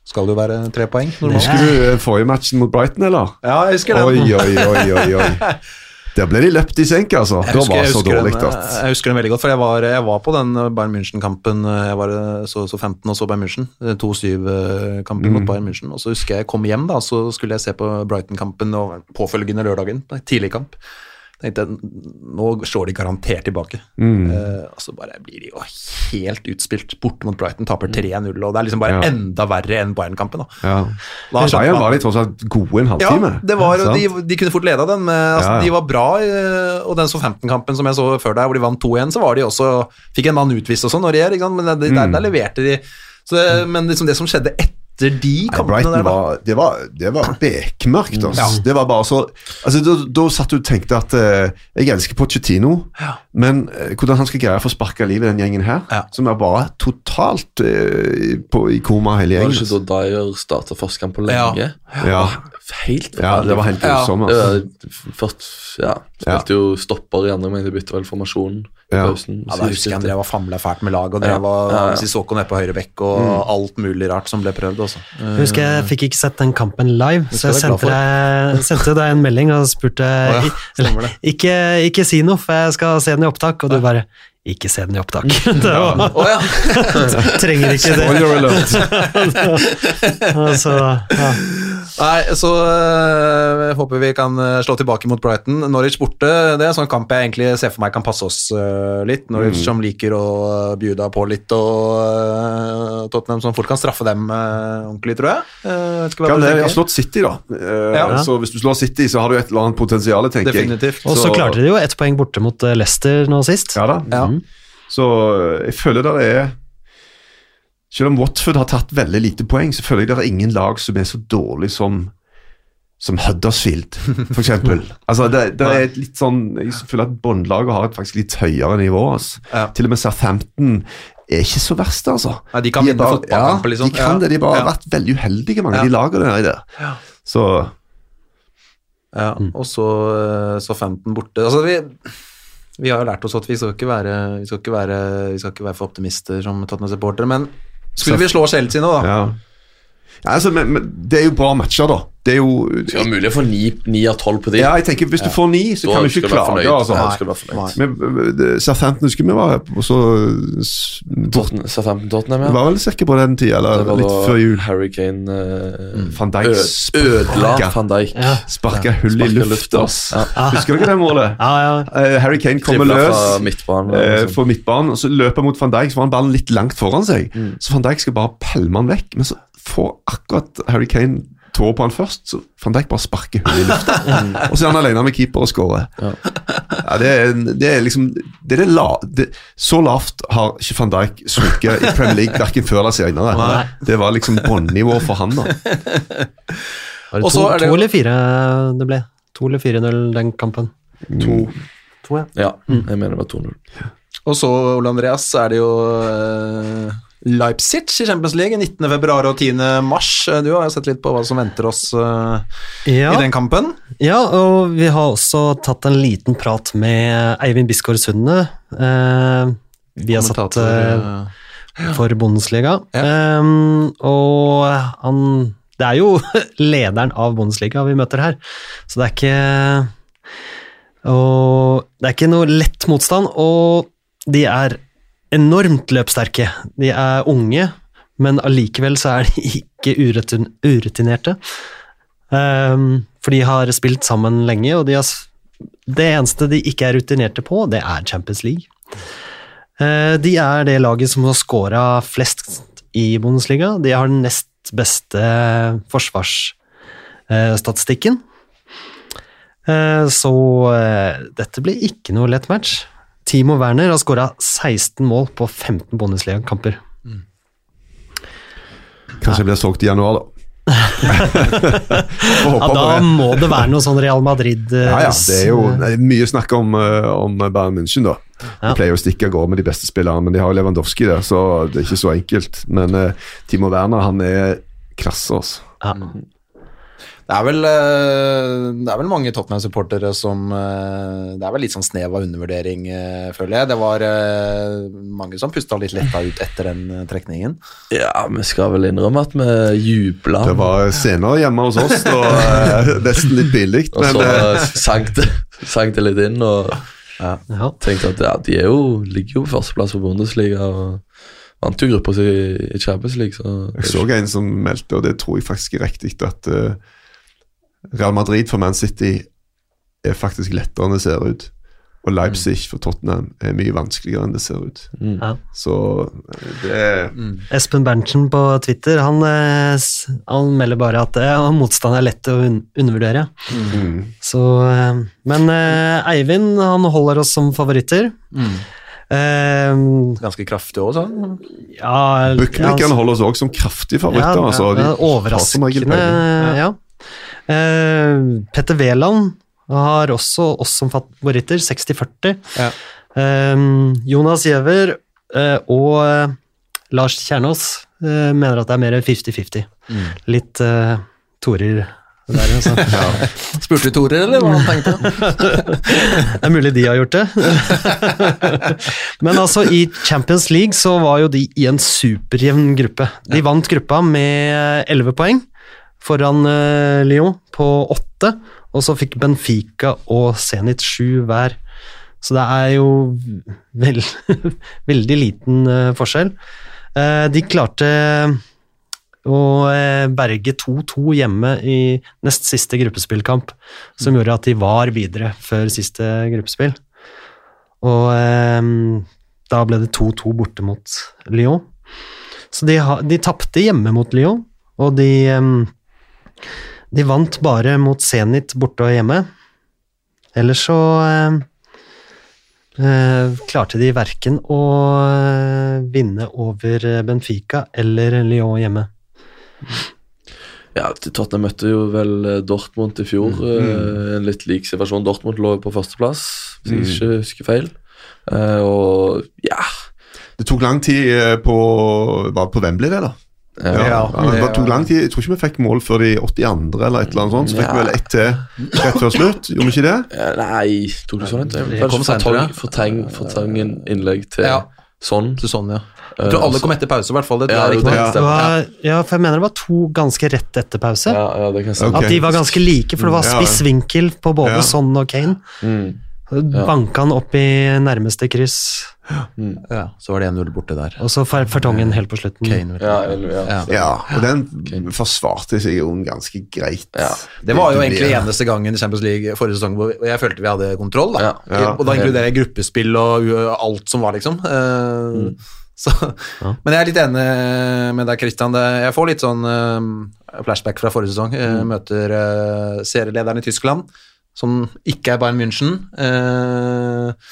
skal jo være tre poeng. normalt. Husker du eh, forrige matchen mot Brighton, eller? Ja, jeg husker den. Oi, oi, oi, oi, oi. <laughs> Der ble de løpt i senk, altså. Jeg Det husker, var så dårlig den, at Jeg husker den veldig godt, for jeg var, jeg var på den Bayern München-kampen. Jeg var eh, så, så 15 og så Bayern München. 2-7-kampen Mm. mot Bayern München. Og så husker jeg jeg kom hjem, da, så skulle jeg se på Brighton-kampen og påfølgende lørdagen. Tidlig kamp. Tenkte jeg, nå slår de garantert tilbake. Mm. Uh, og så bare blir de jo helt utspilt borte mot Brighton, taper 3-0, og det er liksom bare Ja. enda verre enn Bayern-kampen. da. ja. Da Bayern var de tross alt gode en halvtime. ja, det var, de, de kunne fort leda den. Men, altså, Ja. De var bra, og den 15-kampen som jeg så før der, hvor de vant 2-1, så var de også Fikk en mann utvist og sånn, og regjer, ikke men der, der, der leverte de. Så, det- men liksom det som skjedde etter de kampene der, da var, det var, det var bekmørkt. Altså. Ja. Det var bare så altså, da, da satt du og tenkte at eh, jeg elsker Pochettino, men eh, hvordan han skal greie å få sparka livet i den gjengen her, Ja. som er bare totalt eh, på, i koma hele Var det ikke da Dyer starta første kamp på lenge? Ja. Helt ja, det var helt Ja. Altså. Ja, først, ja, spilte jo stopper i andre, men de bytta vel formasjon i Ja. pausen. Ja, da husker jeg han drev og famla fælt med laget, og drev Ja, og ja, ja. Sissoko ned på høyre bekk og Mm. alt mulig rart som ble prøvd. Også. Jeg husker jeg fikk ikke sett den kampen live, så jeg sendte deg, sendte deg en melding og spurte ja, eller, ikke, ikke si noe, for jeg skal se den i opptak, og du bare ikke se den i opptak. <laughs> Det var, oh, ja. <laughs> trenger ikke <laughs> det. så. Altså, ja. Nei, så øh, håper vi kan øh, slå tilbake mot Brighton. Norwich borte, det er en sånn kamp jeg egentlig ser for meg kan passe oss øh, litt. Norwich som liker å bjuda på litt, og øh, Tottenham som fort kan straffe dem øh, ordentlig, tror jeg. Uh, vet ikke hva Kan du det, jeg har slått City, da. Eh, Ja. Så hvis du slår City, så har du et eller annet potensial, tenker jeg. Definitivt. Og så klarte de jo ett poeng borte mot eh, Leicester nå sist. Ja da. Ja. Så eh, jeg føler det er Selv om Watford har tatt veldig lite poeng, så føler jeg det er ingen lag som er så dårlig som som Huddersfield, eksempel. <laughs> altså, det, det er et litt sånn, Jeg føler at båndlaget har et faktisk litt høyere nivå. Altså. Ja. Til og med Southampton er ikke så verst, altså. Ja, de kan er vinne bare- ja, liksom. De kan Ja. det. De har bare Ja. vært veldig uheldige, mange Ja. av de lagene der. der. det. Så Ja, og så, øh, så 15 borte. Altså, vi, vi har jo lært oss at vi skal ikke være, vi skal ikke være, vi skal ikke være for optimister som Tottenham-supportere, men skulle vi slå Chelsea nå, da? ja. Ja, altså, men, men det er jo bra matcher, da. Det er jo Det er mulig å få ni, av tolv på de. Ja, jeg tenker Hvis du får ni, så Da kan du ikke klare det klage. altså. Nei. være. Men, Southampton husker vi var og så s- Tottenham, Det ja. var vel sikker på den tida, eller Det var litt før jul. Harry Kane uh, Van Dijk ødela. Van Dijk. Ja. Sparka hull i luft lufta. ass. Ja. Husker dere det målet? Ja, ja. Eh, Harry Kane kommer løs fra midtbanen. eh, liksom. for midtbanen, og så løper han mot van Dijk, så var han ballen litt langt foran seg. Mm. Så van Dijk skal bare pælme han vekk, men så får akkurat Harry Kane tåa på han først, så van Dijk bare sparker hull i lufta. <laughs> og så er han alene med keeper og skårer. Ja. Ja, det, er, det er liksom det er det la, det, Så lavt har ikke van Dijk sunket i Premier League verken før eller senere. Nei. Det var liksom båndnivå for han. da Var det to, er det to eller fire det ble? To eller 4-0 den kampen? To. To, ja. Ja, jeg mener det var 2-0. Og så, Ole Andreas, så er det jo eh, Leipzig i Champions League 19. februar og 10. mars. Eh, Du har jo sett litt på hva som venter oss uh, Ja. i den kampen. Ja, og vi har også tatt en liten prat med Eivind Bisgaard Sunde. Uh, vi har satt eh, for Bundesliga. Ja. Um, og han Det er jo <laughs> lederen av Bundesliga vi møter her, så det er ikke Og det er ikke noe lett motstand, og de er enormt løpssterke. De er unge, men allikevel så er de <laughs> ikke urutin urutinerte. Um, for de har spilt sammen lenge, og de har, det eneste de ikke er rutinerte på, det er Champions League. Uh, de er det laget som har scora flest i Bundesliga. De har den nest beste forsvarsstatistikken. Eh, så eh, dette blir ikke noe lett match. Timo Werner har skåra 16 mål på 15 Bundesliga-kamper. Kanskje jeg blir solgt i januar, da. <laughs> Ja, da må det være noe sånn Real Madrid eh, Ja, ja, det er jo det er mye snakk om, eh, om Bayern München, da. De Ja. pleier å stikke av gårde med de beste spillerne, men de har jo Lewandowski der, så det er ikke så enkelt. Men uh, Timo Werner, han er klasse, altså. ja. Det er vel, eh, det er vel mange Tottenham-supportere som eh, Det er vel litt sånn snev av undervurdering, eh, føler jeg. Det var mange som pusta litt letta ut etter den trekningen. Ja, vi skal vel innrømme at vi jubla. Det var senere hjemme hos oss, og <laughs> nesten litt billig, Og så sank det, sank det litt inn, og Ja. tenkte at ja, de er jo, ligger jo på førsteplass på Bundesliga. og Vant jo gruppa si i Champions League, så jeg så en som meldte, og det tror jeg faktisk er riktig, at eh, Real Madrid for Man City er faktisk lettere enn det ser ut. Og Leipzig for Tottenham er mye vanskeligere enn det ser ut. Mm. Ja. Så eh, mm. Espen Berntsen på Twitter han, eh, han melder bare at ja, motstand er lett å un undervurdere. mm. Så, eh, men eh, Eivind han holder oss som favoritter. Eh, Ganske kraftig òg, sånn. ja, Bookmakeren ja, holder oss også som kraftige favoritter. Ja, altså, overraskende, ja. Eh, Petter Wæland har også oss som favoritter, 60-40. Ja. Eh, Jonas Giæver eh, og Lars Kjernås eh, mener at det er mer 50-50. Mm. Litt uh, torer der, altså. <laughs> Spurte du Torer, eller hva han tenkte? <laughs> Det er mulig de har gjort det. <laughs> Men altså, i Champions League så var jo de i en superjevn gruppe. De vant gruppa med 11 poeng foran eh, Lyon på åtte. og så fikk Benfica og Zenit sju hver. Så det er jo vel, <laughs> veldig liten eh, forskjell. Eh, de klarte å berge 2-2 hjemme i nest siste gruppespillkamp, som gjorde at de var videre før siste gruppespill. Og da ble det 2-2 borte mot Lyon. Så de, de tapte hjemme mot Lyon, og de De vant bare mot Zenit borte og hjemme. Ellers så eh, eh, klarte de verken å eh, vinne over Benfica eller Lyon hjemme. Ja, Tottenham møtte jo vel eh, Dortmund i fjor. eh, En litt lik situasjon. Dortmund lå på førsteplass, hvis jeg ikke husker feil. Eh, og ja Det tok lang tid på Var det på Wembley, det, da? Ja, Ja, ja, det det- tok lang tid. Jeg tror ikke vi fikk mål før de 82. eller et eller annet sånt. Så fikk Ja. vi vel ett til rett før slutt. Gjorde vi ikke det? Eh, Nei, tok sånn? Det så fortang, fortangen innlegg til Ja. Sånn. til sånn, ja. Jeg tror alle kom etter pause, i hvert fall. Det Ja, jeg det Ja. Det var, ja, for jeg mener det var to ganske rett etter pause. Ja, ja, det kan jeg stemme. At de var ganske like, for det var spiss vinkel på både Ja. Son og Kane. Mm. Banka han opp i nærmeste kryss, Ja, så var det 1-0 borte der. og så fer- fertongen helt på slutten. Kane. Ja, eller- ja. Ja. Ja, og den forsvarte seg jo ganske greit. Ja. Det var jo egentlig eneste gangen i Champions League forrige sesong hvor jeg følte vi hadde kontroll. da. Ja. Ja. Og da inkluderer jeg gruppespill og alt som var, liksom. Eh, så, Men jeg er litt enig med deg, Christian. Jeg får litt sånn eh, flashback fra forrige sesong. Jeg møter serielederen i Tyskland, som ikke er Bayern München. Eh,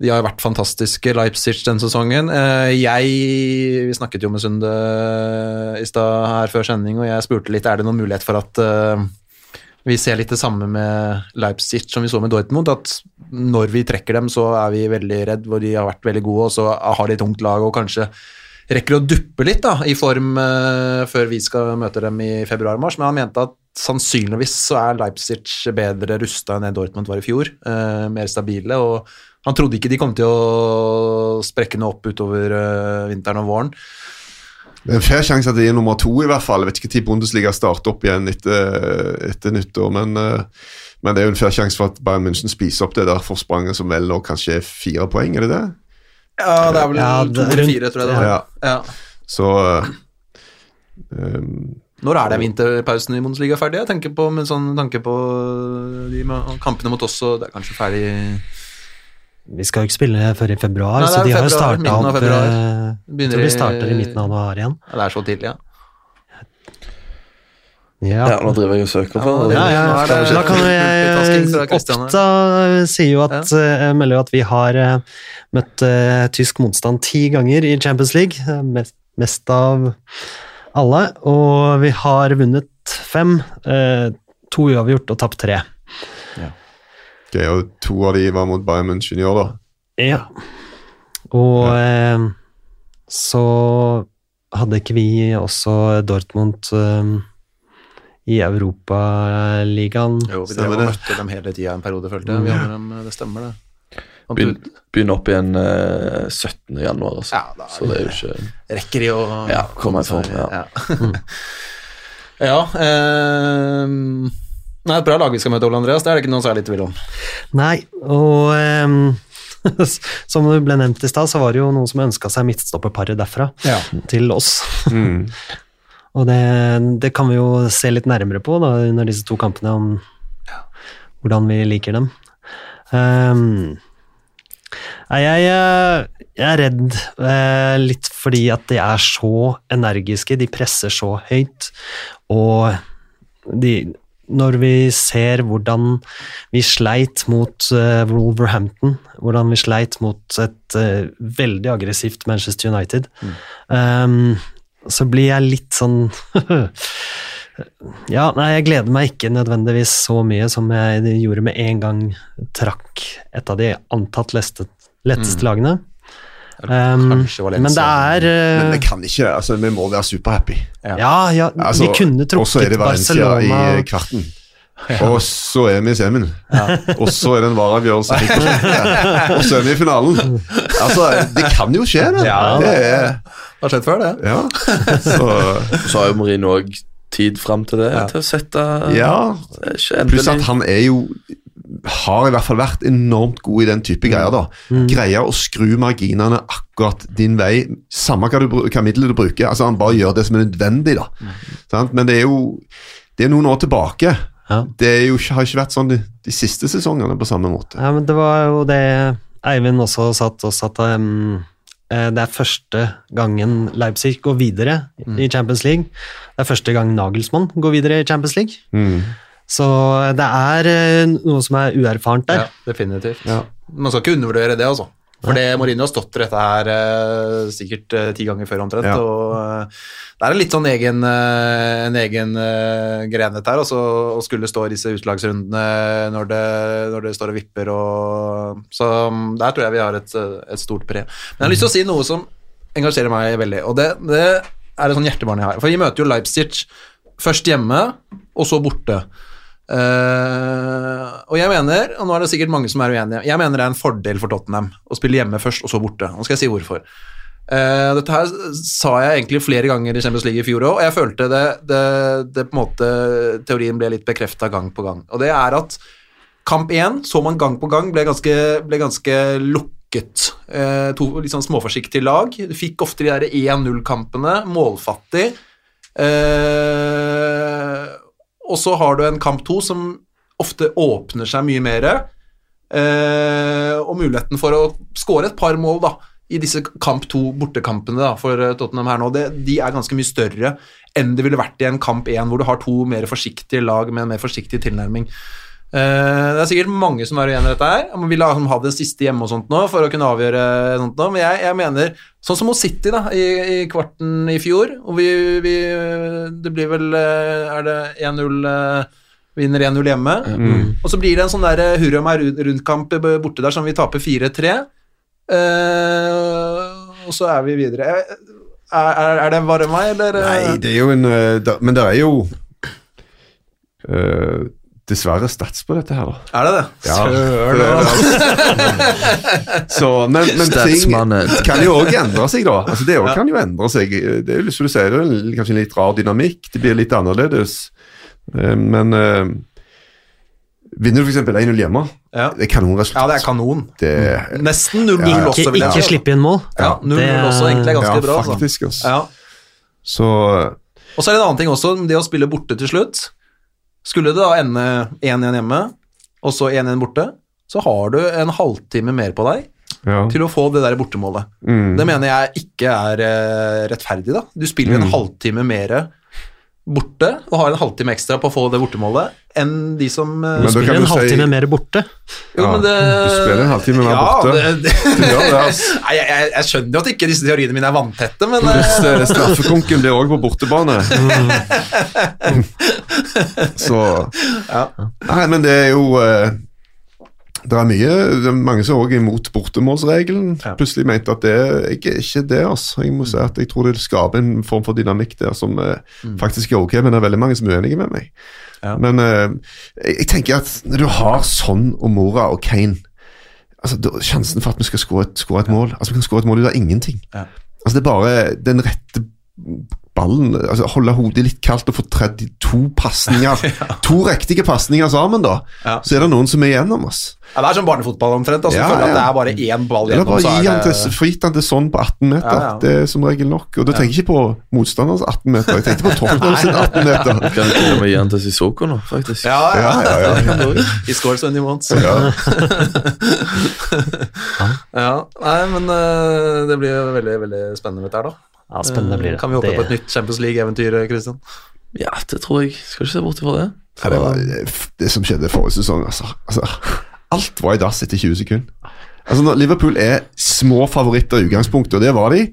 de har jo vært fantastiske, Leipzig, den sesongen. Eh, jeg Vi snakket jo med Sunde i stad her før sending, og jeg spurte litt er det noen mulighet for at eh, vi ser litt det samme med Leipzig som vi så med Dortmund, at når vi trekker dem, så er vi veldig redd, hvor de har vært veldig gode, og så har de et tungt lag og kanskje rekker å duppe litt da, i form eh, før vi skal møte dem i februar-mars, men han mente at sannsynligvis så er Leipzig bedre rusta enn det Dortmund var i fjor, eh, mer stabile, og han trodde ikke de kom til å sprekke noe opp utover eh, vinteren og våren. Det er en fair sjanse at de er nummer to, i hvert fall. Jeg vet ikke når Bundesliga starter opp igjen etter, etter nyttår, men, eh, men det er jo en fair sjanse for at Bayern München spiser opp det der forspranget som vel nå kanskje er fire poeng, er det det? Ja, det er vel Ja, to det er eller rundt- fire, tror jeg det var. Ja. Ja. Så um, Når er det vinterpausen i Bundesliga ferdig? Jeg tenker på, med sånn tanke på de med kampene mot oss, og det er kanskje ferdig Vi skal jo ikke spille før i februar, Nei, er så de har jo februar, starta opp februar. eh, Jeg tror de starter i midten av januar igjen. Ja, Det er så tidlig, ja. Ja. Ja, nå driver jeg og søker på ja, Ja, ja, det Da kan jeg her. Oppda sier jo at, ja. melder jo at vi har eh, møtt uh, tysk motstand ti ganger i Champions League. eh, Mest, mest av alle. Og vi har vunnet fem. eh, to uavgjort og tapt tre. ok, og to av de var mot Bayern München i år, da. Ja. Og eh, så hadde ikke vi også Dortmund eh, i Europaligaen. Jo, vi drev og det. møtte dem hele tida en periode, følte jeg. Vi hadde dem, det stemmer, det. Begynner opp igjen eh, 17. januar, altså. Ja, da Så det er jo ikke Rekker de å Ja, komme i form, ja. Ja, <laughs> ja ehm, Nei, et bra lag vi skal møte, Ole Andreas. Det er det ikke noe særlig tvil om. Nei, og ehm, <laughs> som det ble nevnt i stad, så var det jo noen som ønska seg midtstopperparet derfra til oss. Mm. <laughs> Og det, det kan vi jo se litt nærmere på da, under disse to kampene, om hvordan vi liker dem. Ehm, nei, jeg, eh, jeg er redd eh, litt fordi at de er så energiske, de presser så høyt, og de, når vi ser hvordan vi sleit mot eh, Wolverhampton, hvordan vi sleit mot et veldig aggressivt Manchester United, ehm, så blir jeg litt sånn <laughs> Ja, nei, jeg gleder meg ikke nødvendigvis så mye som jeg gjorde med en gang trakk et av de antatt leste, letteste lagene. Um, Kanskje men det er uh, Men det kan ikke, altså vi må være superhappy. Ja, ja, Altså, vi kunne trukket og så er det Valencia Barcelona i kvarten. Og så er vi i semien. Og så er det en vareavgjørelse. <laughs> Og så er vi i finalen. Altså, det kan jo skje, det. det er, Det har skjedd før, det. ja. Så, Så har jo Marine òg tid fram til det, til å sette ja. Ikke Pluss at han er jo har i hvert fall vært enormt god i den type greier. da. Greier å skru marginene akkurat din vei, samme hva, du, hva middelet du bruker. altså Han bare gjør det som er nødvendig. da. Sant? Men det er jo det er noen år tilbake. Ja. Det er jo, har ikke vært sånn de, de siste sesongene på samme måte. Ja, men det var jo det Eivind også satt oss at um, eh, det er første gangen Leipzig går videre i Champions League. Det er første gang Nagelsmann går videre i Champions League. Så det er eh, noe som er uerfarent der. Ja, definitivt. Ja. Man skal ikke undervurdere det, altså. For det Mourinho har stått for dette her eh, sikkert eh, ti ganger før omtrent. Ja. og eh, Det er en litt sånn egen, eh, en egen uh, grenhet her også, å skulle stå i disse utslagsrundene når det, når det står og vipper. Og, så mm, der tror jeg vi har et, eh, et stort pre. Men jeg har lyst til å si noe som engasjerer meg veldig, og det, det er et sånn hjertebarn jeg har. For vi møter jo Leipzig først hjemme, og så borte. Eh, og jeg mener, og nå er det sikkert mange som er uenige, jeg mener det er en fordel for Tottenham å spille hjemme først, og så borte. Nå skal jeg si hvorfor. Uh, dette her sa jeg egentlig flere ganger i Champions League i fjor òg, og jeg følte det, det, det på en måte Teorien ble litt bekrefta gang på gang. Og det er at kamp én så man gang på gang ble ganske, ble ganske lukket. Uh, to litt sånn småforsiktige lag. Du fikk ofte de der 1-0-kampene, målfattig. Eh, og så har du en kamp to som ofte åpner seg mye mer, eh, og muligheten for å skåre et par mål da, i disse kamp to bortekampene da, for eh, Tottenham her nå, det, de er ganske mye større enn det ville vært i en kamp én, hvor du har to mer forsiktige lag med en mer forsiktig tilnærming. Eh, det er sikkert mange som er uenig i dette her. Man vil ha, ha det siste hjemme og sånt nå for å kunne avgjøre sånt nå, men jeg, jeg mener Sånn som mot City da, i, i kvarten i fjor, og vi, vi Det blir vel eh, Er det 1-0 eh, Vinner 1-0 hjemme. Og så blir det en sånn der hurra meg rundt-kamp borte der som vi taper 4-3. Uh, og så er vi videre. Er, er, er det bare meg, eller? Nei, det er jo en da, Men det er jo eh, dessverre stats på dette her, da. Er det det? Ja, Søren, det. Så, men, men ting kan jo òg endre seg, da. Altså, det også kan jo endre seg. Det er jo som du sier, det er kanskje en litt rar dynamikk. Det blir litt annerledes. Eh, Men uh, vinner du f.eks. 1-0 hjemme, Ja. det er kanonresultat. ja, det er kanon. Det, Nesten 0-0 Ja, ja. også, vil jeg ikke slippe inn mål. Ja, 0-0 Det er- også egentlig er ganske ja, bra. Altså. faktisk. Altså. Ja. Så Og så er det en annen ting også, det å spille borte til slutt. Skulle det da ende 1-1 hjemme, og så 1-1 borte, så har du en halvtime mer på deg ja. til å få det der bortemålet. Mm. Det mener jeg ikke er eh, rettferdig, da. Du spiller en Mm. halvtime mer borte og har en halvtime ekstra på å få det bortemålet enn de som eh, Men Spiller en halvtime si- mer borte. Jo, Ja, men det du spiller en halvtime mer ja, borte. Det, <laughs> det, Du gjør det, altså. Nei, jeg, jeg, jeg skjønner jo at ikke disse teoriene mine er vanntette, men eh, straffekonken blir òg på bortebane. <laughs> Så Nei, men det er jo eh, Det er mye det er mange som også er imot bortemålsregelen. Ja. Plutselig mente at det ikke, ikke det. altså. Jeg må si at jeg tror det skaper en form for dynamikk der som mm. faktisk er ok, men det er veldig mange som er uenige med meg. Ja. Men uh, jeg, tenker at når du har sånn og Mora og Kane altså, da, Sjansen for at vi skal skåre et, skåre et mål Altså, vi kan skåre et mål ut av ingenting. Ja. Altså, det er bare den rette ballen altså Holde hodet litt kaldt og få 32 pasninger. <laughs> To riktige pasninger sammen, da. Ja. Så er det noen som er igjennom oss. ja, det er som barnefotball omtrent. Altså, Ja, føler at det er bare én ball Eller gjennom, bare så gi er han det til, fritt han til sånn på 18 meter. Ja, ja. Det er som regel nok. Og da tenker jeg ikke på motstanders 18 meter, jeg tenkte på Tottenham sin 18 meter. Kan til og med gi han til Sissoko nå, faktisk. Ja, ja, Ja, ja, ja. He scores when he wants. Ja. <laughs> Ja, nei, men eh, det blir jo veldig veldig spennende dette her, da. Ja, spennende blir det. Kan vi håpe Det- på et nytt Champions League-eventyr, Christian? Ja, det tror jeg. Skal ikke se bort ifra det. Ja, det var det som skjedde forrige sesong, altså. altså alt var i dass etter 20 sekunder. Altså, når Liverpool er små favoritter i utgangspunktet, og det var de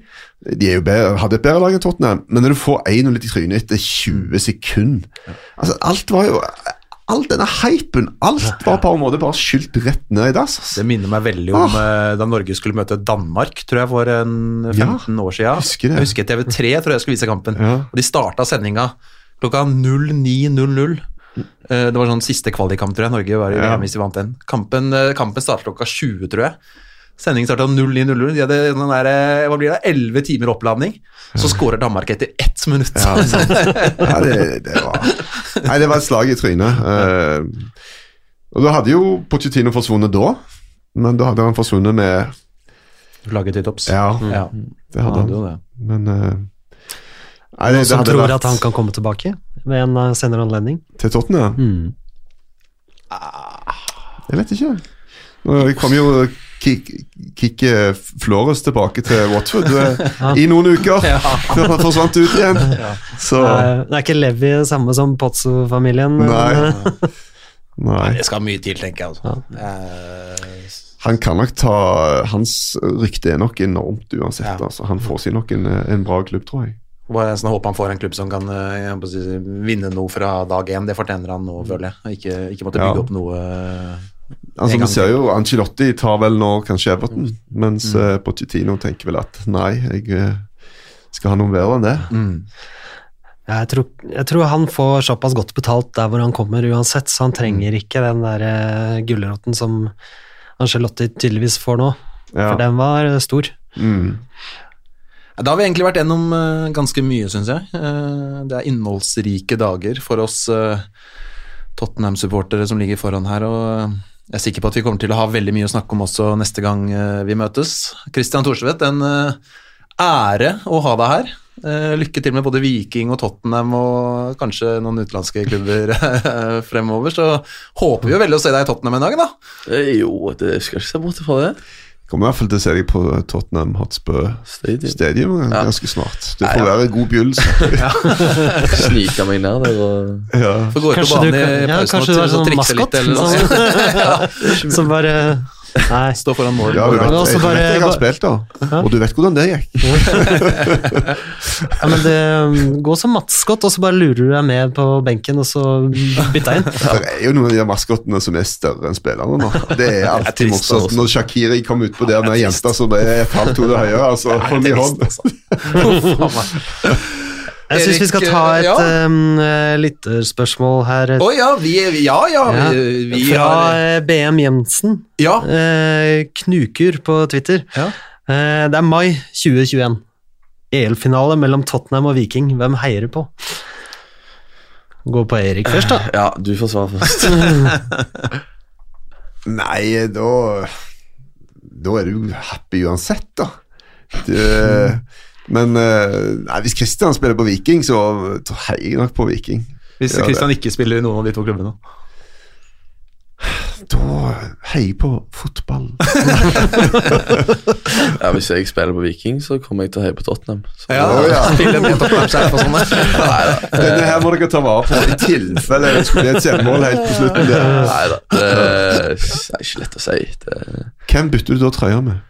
De er jo bedre, hadde et bedre lag enn Tottenham, men når du får 1-0 i trynet etter 20 sekunder altså, Alt var jo All denne hypen, alt var på en måte bare skylt rett ned i dass. Det minner meg veldig om ah. da Norge skulle møte Danmark, tror jeg, for en 15 år siden. husker. Jeg husker TV3 tror jeg skulle vise kampen. Ja. Og de starta sendinga klokka 09.00. Eh, Det var sånn siste kvalikkamp, tror jeg. Norge var i Ja. VM hvis de vant den. Kampen, eh, kampen startet klokka 20, tror jeg. Sendingen starta 09.00. De hadde sånn der, eh, hva blir det, 11 timer oppladning. Så skårer Danmark etter ett minutt. Ja, <laughs> ja det, det var Nei, det var et slag i trynet. Uh, og da hadde jo Pochettino forsvunnet da, men da hadde han forsvunnet med Laget til topps. Ja, Ja, det hadde han hadde det. Men uh, Nei, det, det som tror vært at han kan komme tilbake ved en senere anledning. til Tottenham. Mm. Jeg vet ikke. Nå kom jo Kick, kick eh, Flores tilbake til Watford eh, <laughs> i noen uker, før han forsvant ut igjen. <laughs> Så Eh, Det er ikke Levi samme som Pozzo-familien. Nei. <laughs> eh, Nei. Det skal mye til, tenker jeg. Altså. Ja. Han kan nok ta Hans rykte er nok enormt uansett. Ja. Altså. Han får seg nok en, en bra klubb, tror jeg. Bare sånn, Håper han får en klubb som kan eh, si, vinne noe fra dag én. Det fortjener han nå, føler jeg. Ikke, ikke måtte bygge Ja. opp noe eh, Altså, vi ser jo Ancelotti tar vel nå kanskje Everton, mens mm. Pochettino tenker vel at nei, jeg eh, skal ha noe bedre enn det. mm. Jeg tror, jeg tror han får såpass godt betalt der hvor han kommer uansett, så han trenger ikke den der eh, gulroten som Angelotti tydeligvis får nå. Ja. For den var eh, stor. Mm. Da har vi egentlig vært gjennom eh, ganske mye, syns jeg. Eh, det er innholdsrike dager for oss eh, Tottenham-supportere som ligger foran her. og eh, jeg er sikker på at vi kommer til å ha veldig mye å snakke om også neste gang eh, vi møtes. Christian Thorsvedt, en eh, ære å ha deg her. Eh, Lykke til med både Viking og Tottenham og kanskje noen utenlandske klubber fremover. Så håper vi jo veldig å se deg i Tottenham en dag, da. Jo, det skal ikke se bort fra det. Kommer i hvert fall til å se deg på Tottenham Hotspur Stadium. Stadium Ja. ganske snart. Det Nei, får ja. være god begynnelse. <laughs> Snike meg ned der og Ja. Får gå ut på banen i pausen kanskje og, er og sånn trikse litt. Eller noe. sånn- <laughs> Som bare Nei. Stå foran mål. Ja, du vet, jeg, jeg, bare- jeg har spilt, da. Og du vet hvordan det gikk. <laughs> Ja, men det, går som matskott og så bare lurer du deg med på benken, og så bytter jeg inn. Det er jo noen av de maskottene som er større enn spillerne nå. Det er <laughs> alltid morsomt. Når Shakiri kom utpå der med ei jente som er et halvt hode høyere, altså, <laughs> hold i hånd. Jeg syns vi skal ta et ja. um, eh, lytterspørsmål her. Å ja, vi, ja, ja, Ja. vi, vi Fra har eh, BM Jensen. Ja. Uh, Knukur på Twitter. Ja. Uh, det er mai 2021. EL-finale mellom Tottenham og Viking. Hvem heier du på? Gå på Erik først, da. Ja, du får svare først. <laughs> Nei, da Da er du happy uansett, da. Det, <laughs> men eh, nei, hvis Kristian spiller på Viking, så heier jeg nok på Viking. Hvis Kristian ikke spiller i noen av de to klubbene. Da heier jeg på fotball. <laughs> Ja, Hvis jeg spiller på Viking, så kommer jeg til å heie på Tottenham. Så, Ja, da, ja. med sånn. <laughs> der. Denne her må dere ta vare på i tilfelle det skulle bli et selvmål helt på slutten. Der. Neida, det er ikke lett å si. Det, Hvem bytter du da trøya med?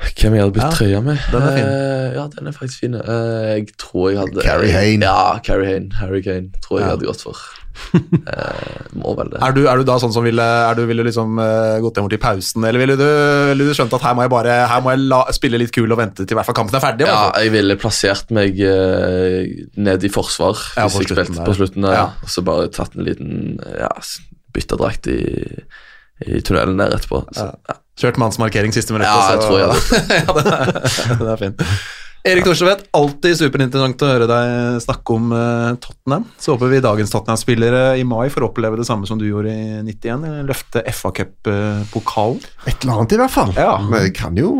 Hvem jeg hadde bytt Ja, trøya med? den er fin. Uh, ja, den er faktisk fin. Uh, jeg tror jeg hadde Carrie Hane Ja, Carrie Hane. Harry Kane tror jeg Ja. hadde gått for. Uh, <laughs> må vel det. Er du, er du da sånn som ville, er du, ville liksom gått hjem til i pausen, eller ville du, ville du skjønt at her må jeg bare her må jeg la, spille litt kul og vente til hvert fall kampen er ferdig? Ja, altså? jeg ville plassert meg ned i forsvar Ja, hvis jeg spilte på slutten. der, Ja. Og så bare tatt en liten ja, byttedrakt i, i tunnelen der etterpå. Så, ja. Kjørt mannsmarkering siste minutt. Ja, jeg så- tror jeg da. <laughs> ja, det, er, det er fint. Erik Thorstvedt, alltid superinteressant å høre deg snakke om eh, Tottenham. Så håper vi dagens Tottenham-spillere i mai får oppleve det samme som du gjorde i 91. eh, Løfte FA Cup-pokalen. Et eller annet, i hvert fall. Ja. Men det kan jo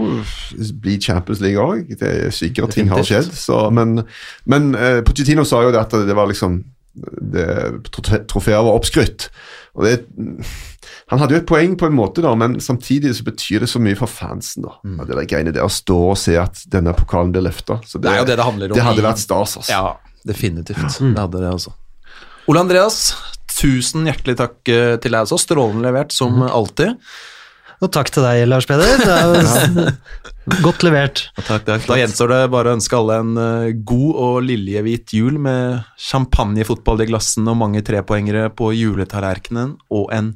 bli Champions League òg. Det er sikkert ting har skjedd. Så, men men uh, Pochettino sa jo det at det var liksom det, Trofeer var oppskrytt. Og det Han hadde jo et poeng på en måte, da, men samtidig så betyr det så mye for fansen. da, Mm. det der greiene der Å stå og se at denne pokalen blir løfta. Det det det om. Det hadde vært stas, altså. Ja, definitivt. Det hadde det også. Ole Andreas, tusen hjertelig takk eh, til deg også. Strålende levert, som alltid. Og takk til deg, Lars Peder. Det er <laughs> <laughs> godt levert. Takk, takk. Da gjenstår det bare å ønske alle en eh, god og liljehvit jul med champagnefotball i glassene og mange trepoengere på juletallerkenen og en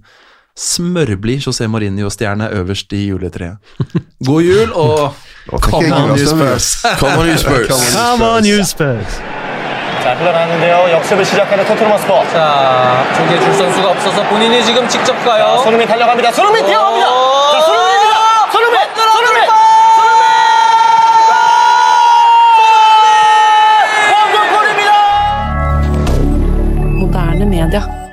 smørblid José Mourinho-stjerne øverst i juletreet. God jul, og <laughs> come on, you Spurs! Come on, you Spurs! <laughs> Come on, you Spurs! 자, 흘러나는데요. 역습을 시작하는 토트넘 스포. 자, 쪽에 줄 선수가 없어서 본인이 지금 직접 가요. 손흥민 달려갑니다. 손흥민 뛰어갑니다. 손흥민입니다. 손흥민! 손흥민! 손흥민! 황금골입니다. 모다는 메아다.